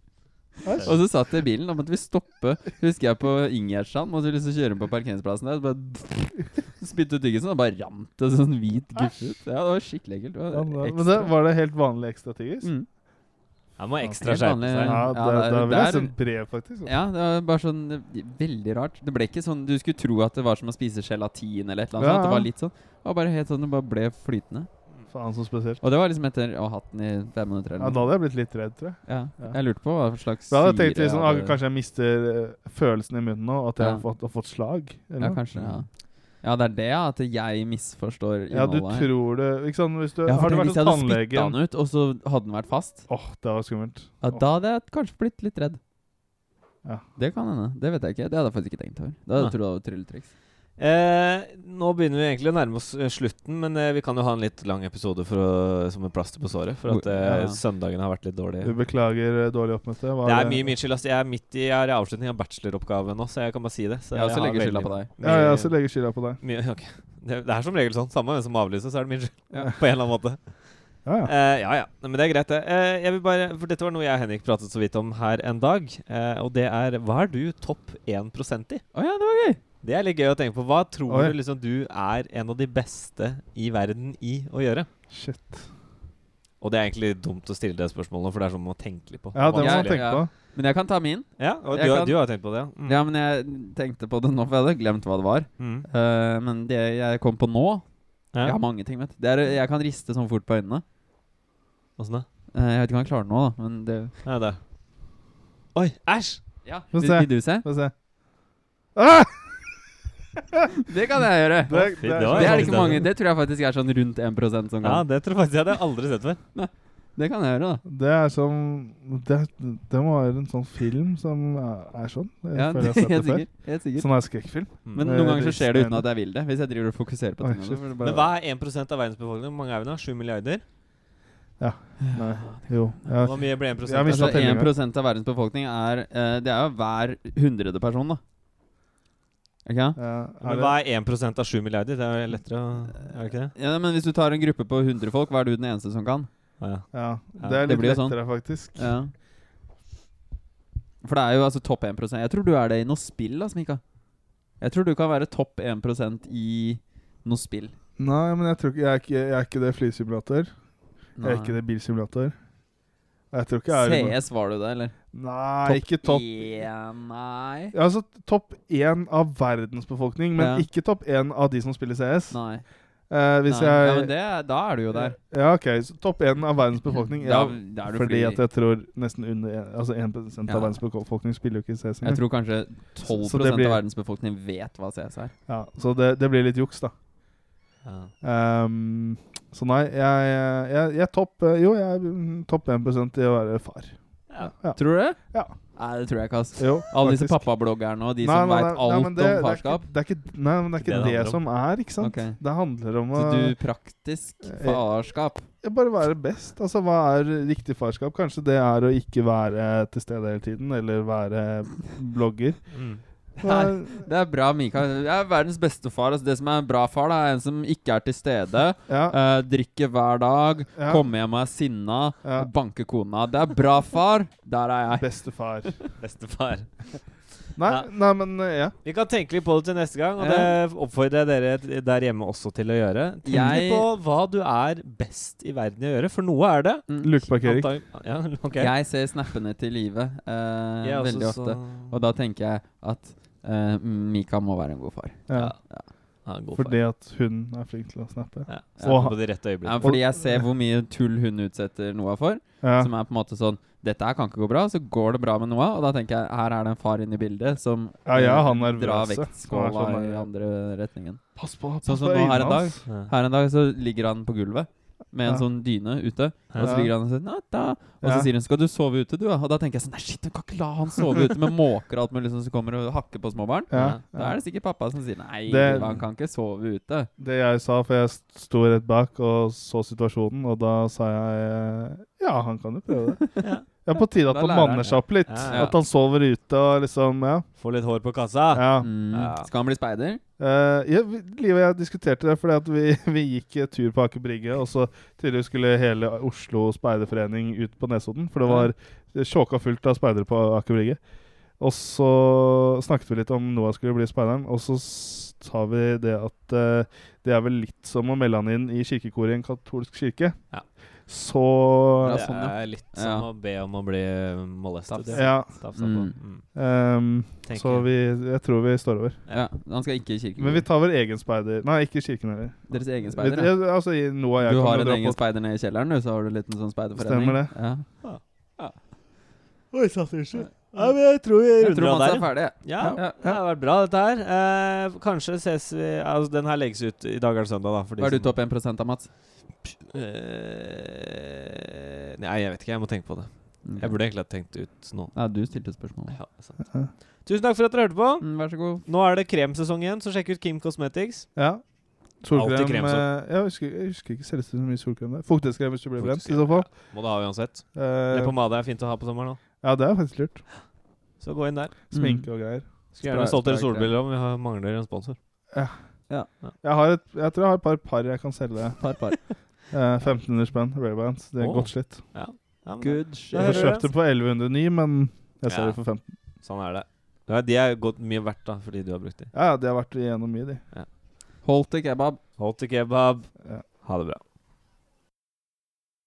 [SPEAKER 2] Og så satt jeg i bilen, da måtte vi stoppe. Husker jeg på Ingjerdstrand. Måtte vi liksom kjøre på parkeringsplassen der. Så bare spytte ut tyggisen, og bare rant det sånn hvit guffe ut. Ja, det var skikkelig ekkelt. Det
[SPEAKER 3] var,
[SPEAKER 2] var
[SPEAKER 3] men det, var det helt vanlig ekstra tyggis?
[SPEAKER 2] mm.
[SPEAKER 1] Han må ekstra skjerpe seg.
[SPEAKER 3] Ja,
[SPEAKER 2] Ja,
[SPEAKER 3] det,
[SPEAKER 2] det er- det er-
[SPEAKER 3] sende brev, faktisk.
[SPEAKER 2] Ja, det var bare sånn veldig rart. Det ble ikke sånn Du skulle tro at det var som å spise gelatin eller et eller annet.
[SPEAKER 3] Ja,
[SPEAKER 2] sånt. Det var litt sånn Det var bare helt sånn Det bare ble flytende.
[SPEAKER 3] Faen, så spesielt.
[SPEAKER 2] Og det var liksom etter å ha hatt den i fem minutter
[SPEAKER 3] Ja, da hadde jeg blitt litt redd, tror jeg.
[SPEAKER 2] Ja.
[SPEAKER 3] Ja.
[SPEAKER 2] Jeg lurte på hva slags
[SPEAKER 3] Da hadde jeg tenkt liksom,
[SPEAKER 2] hadde-
[SPEAKER 3] Kanskje jeg mister eh, følelsen i munnen nå, at jeg
[SPEAKER 2] Ja.
[SPEAKER 3] har, fått, har fått slag? eller
[SPEAKER 2] Ja, kanskje. Ja. Ja, det er det, ja. At jeg misforstår
[SPEAKER 3] Ja, du
[SPEAKER 2] her.
[SPEAKER 3] tror det Ikke sant, hvis du
[SPEAKER 2] Ja,
[SPEAKER 3] Har du vært
[SPEAKER 2] hvis jeg hadde spytta den ut, og så hadde den vært fast.
[SPEAKER 3] Åh, det var skummelt.
[SPEAKER 2] Ja. Da hadde jeg kanskje blitt litt redd.
[SPEAKER 3] Ja.
[SPEAKER 2] Det kan hende. Det vet jeg ikke. Det hadde jeg faktisk ikke tenkt over. Da hadde jeg trodd det var trylletriks.
[SPEAKER 1] Eh, nå begynner vi egentlig å nærme oss eh, slutten, men eh, vi kan jo ha en litt lang episode for å, som et plaster på såret. For at eh,
[SPEAKER 2] Ja.
[SPEAKER 1] søndagen har vært litt dårlig.
[SPEAKER 3] Du beklager eh, dårlig oppmøte.
[SPEAKER 1] Det er mye min skyld. Altså, Jeg er midt i, jeg er i avslutning av bacheloroppgaven nå, så jeg kan bare si det. Så
[SPEAKER 2] Jeg også
[SPEAKER 1] har
[SPEAKER 2] legger skylda på deg.
[SPEAKER 3] Ja, jeg også legger skylda på deg.
[SPEAKER 1] Mye, okay. det, det er som regel sånn. Samme hvem som avlyser, så er det min skyld.
[SPEAKER 2] Ja.
[SPEAKER 1] På en eller annen måte.
[SPEAKER 3] Ja, ja.
[SPEAKER 1] Uh, ja ja, men det er greit, det. Uh, jeg vil bare, for dette var noe jeg og Henrik pratet så vidt om her en dag. Uh, og det er Hva er du topp 1 i?
[SPEAKER 2] Å ja, det var gøy!
[SPEAKER 1] Det er litt gøy å tenke på. Hva tror
[SPEAKER 3] Oi.
[SPEAKER 1] du liksom du er en av de beste i verden i å gjøre?
[SPEAKER 3] Shit.
[SPEAKER 1] Og det er egentlig dumt å stille det spørsmålet, for det er sånn man må tenke litt på.
[SPEAKER 3] Ja, det må man tenke
[SPEAKER 2] ja.
[SPEAKER 3] på.
[SPEAKER 2] Men jeg kan ta min.
[SPEAKER 1] Ja, og du,
[SPEAKER 2] kan-
[SPEAKER 1] du har tenkt på det, ja? Mm.
[SPEAKER 2] Ja, men jeg tenkte på det nå, for jeg hadde glemt hva det var.
[SPEAKER 1] Mm.
[SPEAKER 2] Uh, men det jeg kom på nå
[SPEAKER 1] Ja.
[SPEAKER 2] Jeg har mange ting, vet du. Er, jeg kan riste sånn fort på øynene.
[SPEAKER 1] Åssen da?
[SPEAKER 2] Uh, jeg vet ikke om jeg klarer det nå, da. Men det
[SPEAKER 1] Ja, det. Oi, æsj!
[SPEAKER 2] Ja,
[SPEAKER 3] Få
[SPEAKER 2] vil,
[SPEAKER 3] se.
[SPEAKER 2] vil du se?
[SPEAKER 3] Få se. Ah!
[SPEAKER 2] Det kan jeg gjøre.
[SPEAKER 3] Det, det,
[SPEAKER 1] det
[SPEAKER 2] Det er ikke mange Det tror jeg faktisk er sånn rundt 1 som
[SPEAKER 1] Ja, det tror jeg faktisk jeg hadde aldri sett før.
[SPEAKER 2] Det kan jeg gjøre, da.
[SPEAKER 3] det er som det, det må være en sånn film som er, er sånn. Jeg
[SPEAKER 2] Ja,
[SPEAKER 3] føler jeg har sett det
[SPEAKER 2] helt
[SPEAKER 3] før.
[SPEAKER 2] sikkert. Helt sikkert.
[SPEAKER 3] Sånn er skrekkfilm.
[SPEAKER 1] Mm.
[SPEAKER 2] Men
[SPEAKER 3] Eh,
[SPEAKER 2] noen ganger så skjer det uten at jeg vil det. Hvis jeg driver og fokuserer på tingene. det bare-
[SPEAKER 1] Men hva er 1% av verdens befolkning? Hvor mange er vi nå? 7 milliarder?
[SPEAKER 3] Nei, jo. Ja.
[SPEAKER 1] Hvor mye blir 1
[SPEAKER 3] Jeg
[SPEAKER 2] Altså, 1 av verdens befolkning er uh, Det er jo hver hundrede person, da. Sant?
[SPEAKER 3] Ja,
[SPEAKER 1] Men
[SPEAKER 3] er
[SPEAKER 1] hva er 1% av 7 milliarder? Det er jo lettere å Er det ikke det?
[SPEAKER 2] Ja, men hvis du tar en gruppe på 100 folk, hva er du den eneste som kan?
[SPEAKER 1] Å, ja.
[SPEAKER 3] ja,
[SPEAKER 1] Ja,
[SPEAKER 3] det er litt
[SPEAKER 2] det lettere, sånn.
[SPEAKER 3] lettere, faktisk.
[SPEAKER 2] Ja. For det er jo altså topp 1% Jeg tror du er det i noe spill, da, Smika. Jeg tror du kan være topp 1% i noe spill.
[SPEAKER 3] Nei, men jeg tror ikke Jeg er ikke, jeg er ikke det flysimulator. Jeg er ikke det bilsimulator. Jeg tror ikke jeg er.
[SPEAKER 2] CS var du det, eller?
[SPEAKER 3] Nei, ikke topp
[SPEAKER 2] én, Nei.
[SPEAKER 3] Ja, Altså topp én av verdens befolkning, men
[SPEAKER 2] Ja.
[SPEAKER 3] ikke topp én av de som spiller CS.
[SPEAKER 2] Nei.
[SPEAKER 3] Eh, hvis
[SPEAKER 2] Nei.
[SPEAKER 3] jeg
[SPEAKER 2] Ja, men det, da er du jo der.
[SPEAKER 3] Ja, ok. Så topp én av verdens befolkning. Ja,
[SPEAKER 2] Da, da
[SPEAKER 3] fordi at jeg tror nesten under en- Altså 1
[SPEAKER 2] Ja.
[SPEAKER 3] av verdens befolkning spiller jo ikke CS
[SPEAKER 2] Jeg tror kanskje 12
[SPEAKER 3] Så så blir-
[SPEAKER 2] av verdens befolkning vet hva CS er.
[SPEAKER 3] Ja, så det, det blir litt juks, da.
[SPEAKER 1] Ja.
[SPEAKER 3] Ehm, Så nei, jeg, jeg, jeg topp eh, Jo, jeg er mm, topp 1 i å være far.
[SPEAKER 1] Ja.
[SPEAKER 3] Ja.
[SPEAKER 2] Tror du det?
[SPEAKER 3] Ja.
[SPEAKER 2] Nei, det tror jeg ikke, ass.
[SPEAKER 3] Jo,
[SPEAKER 2] Alle disse pappabloggerne og de
[SPEAKER 3] Nei,
[SPEAKER 2] som veit alt
[SPEAKER 3] nei, det-
[SPEAKER 2] om farskap.
[SPEAKER 3] Det er ikke, det er ikke, nei, men det er ikke
[SPEAKER 1] Det
[SPEAKER 3] det,
[SPEAKER 1] det
[SPEAKER 3] som er, ikke sant?
[SPEAKER 2] Okay.
[SPEAKER 3] Det handler om å
[SPEAKER 2] Så du praktisk
[SPEAKER 3] Eh,
[SPEAKER 2] farskap?
[SPEAKER 3] Jeg, bare være best. Altså, hva er riktig farskap? Kanskje det er å ikke være til stede hele tiden, eller være blogger.
[SPEAKER 1] Mm.
[SPEAKER 3] Hva er,
[SPEAKER 2] Det er bra, Mikael. Jeg er verdens beste far. Altså, det som er en bra far, da, er en som ikke er til stede.
[SPEAKER 3] ja,
[SPEAKER 2] Uh, drikker hver dag.
[SPEAKER 3] Ja.
[SPEAKER 2] Kommer hjem og er sinna.
[SPEAKER 3] Ja.
[SPEAKER 2] Banker kona. Det er bra far. Der er jeg.
[SPEAKER 3] bestefar.
[SPEAKER 1] Bestefar.
[SPEAKER 3] Nei,
[SPEAKER 1] Ja.
[SPEAKER 3] nei, men eh, ja.
[SPEAKER 1] Vi kan tenke litt på det til neste gang, og
[SPEAKER 2] Ja.
[SPEAKER 1] det oppfordrer jeg dere der hjemme også til å gjøre. Tenk
[SPEAKER 2] Jeg-
[SPEAKER 1] på hva du er best i verden i å gjøre, for noe er det.
[SPEAKER 2] Mm.
[SPEAKER 3] Lukeparkering.
[SPEAKER 1] Ja, okay.
[SPEAKER 2] Jeg ser snappene til livet
[SPEAKER 1] også
[SPEAKER 2] veldig ofte.
[SPEAKER 1] så-
[SPEAKER 2] Og da tenker jeg at uh, Mika må være en god far.
[SPEAKER 3] ja.
[SPEAKER 1] Ja, god
[SPEAKER 3] Fordi
[SPEAKER 1] far.
[SPEAKER 3] at hun er flink til å snappe.
[SPEAKER 1] ja.
[SPEAKER 2] Ja.
[SPEAKER 1] På de rette
[SPEAKER 2] Ja, fordi jeg ser hvor mye tull hun utsetter Noah for.
[SPEAKER 3] Ja.
[SPEAKER 2] Som er på en måte sånn Dette her kan ikke gå bra, så går det bra med Noah. Og da tenker jeg her er det en far inne i bildet som eh, drar vektskåla
[SPEAKER 3] sånn
[SPEAKER 2] i andre retningen.
[SPEAKER 3] Pass på, pass
[SPEAKER 2] Sånn
[SPEAKER 3] på
[SPEAKER 2] som
[SPEAKER 3] øynene hans.
[SPEAKER 2] Her en dag så ligger han på gulvet med en
[SPEAKER 3] Ja.
[SPEAKER 2] sånn dyne ute. Og så ligger han og sier Natta. Og så
[SPEAKER 3] Ja.
[SPEAKER 2] sier hun 'Skal du sove ute, du?' Og da tenker jeg sånn Nei, shit, du kan ikke la han sove ute med måker og alt mulig som kommer og hakker på småbarn.
[SPEAKER 3] Ja.
[SPEAKER 2] Da er det sikkert pappa som sier 'Nei,
[SPEAKER 3] Det-
[SPEAKER 2] han kan ikke sove ute'.
[SPEAKER 3] Det jeg sa, for jeg sto rett bak og så situasjonen, og da sa jeg Ja, han kan jo prøve det.
[SPEAKER 1] Ja.
[SPEAKER 3] På tide at han manner seg opp litt.
[SPEAKER 1] Ja, ja.
[SPEAKER 3] At han sover ute og liksom Ja.
[SPEAKER 1] Får litt hår på kassa.
[SPEAKER 3] ja.
[SPEAKER 2] Mm.
[SPEAKER 1] Ja.
[SPEAKER 2] Skal han bli speider?
[SPEAKER 3] Uh, ja, Liv og jeg diskuterte det fordi at vi, vi gikk tur på Aker Brygge, og så tydeligvis skulle hele Oslo speiderforening ut på Nesodden, for det var tjåka fullt av speidere på Aker Brygge. Og så snakket vi litt om Noah skulle bli speideren, og så sa vi det at uh, det er vel litt som å melde han inn i kirkekoret i en katolsk kirke.
[SPEAKER 1] Ja.
[SPEAKER 3] Så
[SPEAKER 2] Ja,
[SPEAKER 1] Det
[SPEAKER 2] sånn, ja.
[SPEAKER 1] er litt som
[SPEAKER 2] Ja.
[SPEAKER 1] å be om å bli molestet.
[SPEAKER 2] Tafs.
[SPEAKER 3] Ja.
[SPEAKER 2] Mm.
[SPEAKER 1] Mm.
[SPEAKER 3] ehm, så vi, jeg tror vi står over.
[SPEAKER 2] Ja, Han skal ikke i kirken.
[SPEAKER 3] Men vi tar vår egen speider Nei, ikke kirken heller.
[SPEAKER 2] Deres egen speider? Ja.
[SPEAKER 3] Altså, i Noah jeg
[SPEAKER 2] Du har en egen speider nede i kjelleren, du, så har du en liten sånn speiderforening.
[SPEAKER 3] Stemmer det.
[SPEAKER 2] Ja.
[SPEAKER 1] Oi, satt unnskyld. Ja, men jeg tror vi
[SPEAKER 2] Jeg
[SPEAKER 1] runder
[SPEAKER 2] tror
[SPEAKER 1] av
[SPEAKER 2] man
[SPEAKER 1] der.
[SPEAKER 2] er ferdig.
[SPEAKER 1] Ja,
[SPEAKER 2] Ja.
[SPEAKER 1] det har vært bra, dette her. Eh, kanskje ses vi Altså, den her legges ut i dag eller søndag, da. for de
[SPEAKER 2] Hva er du
[SPEAKER 1] som-
[SPEAKER 2] topp 1 av, Mats?
[SPEAKER 1] Eh, nei, jeg vet ikke. Jeg må tenke på det. Jeg burde egentlig ha tenkt ut nå.
[SPEAKER 2] Ja, du stilte spørsmål.
[SPEAKER 1] Ja, sant.
[SPEAKER 3] Ja.
[SPEAKER 1] Tusen takk for at dere hørte på.
[SPEAKER 2] Mm, vær så god.
[SPEAKER 1] Nå er det kremsesong igjen, så sjekk ut Kim Cosmetics.
[SPEAKER 3] Ja. Solkrem
[SPEAKER 1] krem, så.
[SPEAKER 3] eh, Jeg husker, jeg husker ikke selges det så mye solkrem der. Fuktighetskrem hvis du blir brent, i så fall.
[SPEAKER 1] Må det ha uansett.
[SPEAKER 3] Uh,
[SPEAKER 1] Eller pomade er fint å ha på sommeren òg.
[SPEAKER 3] ja, det er faktisk lurt.
[SPEAKER 1] Så gå inn der.
[SPEAKER 3] Sminke og greier.
[SPEAKER 1] Skulle gjerne solgt dere solbriller òg, men vi har, mangler en sponsor.
[SPEAKER 3] Jeg, har et, jeg tror jeg har et par par jeg kan selge.
[SPEAKER 2] Par, par.
[SPEAKER 3] Eh, 1500 spenn, Raybands. Det er
[SPEAKER 1] Åh.
[SPEAKER 3] godt slitt.
[SPEAKER 1] Ja, men
[SPEAKER 2] Good
[SPEAKER 1] shit.
[SPEAKER 3] Jeg får kjøpt
[SPEAKER 1] det.
[SPEAKER 3] på 1109, men jeg ser
[SPEAKER 1] Ja.
[SPEAKER 3] det for 15.
[SPEAKER 1] Sånn er det. Ja, de er gått mye verdt, da, fordi du har brukt de.
[SPEAKER 3] Ja, ja, de har vært igjennom mye, de.
[SPEAKER 2] Holte kebab.
[SPEAKER 1] Hold til kebab.
[SPEAKER 3] Ja.
[SPEAKER 1] Ha det bra.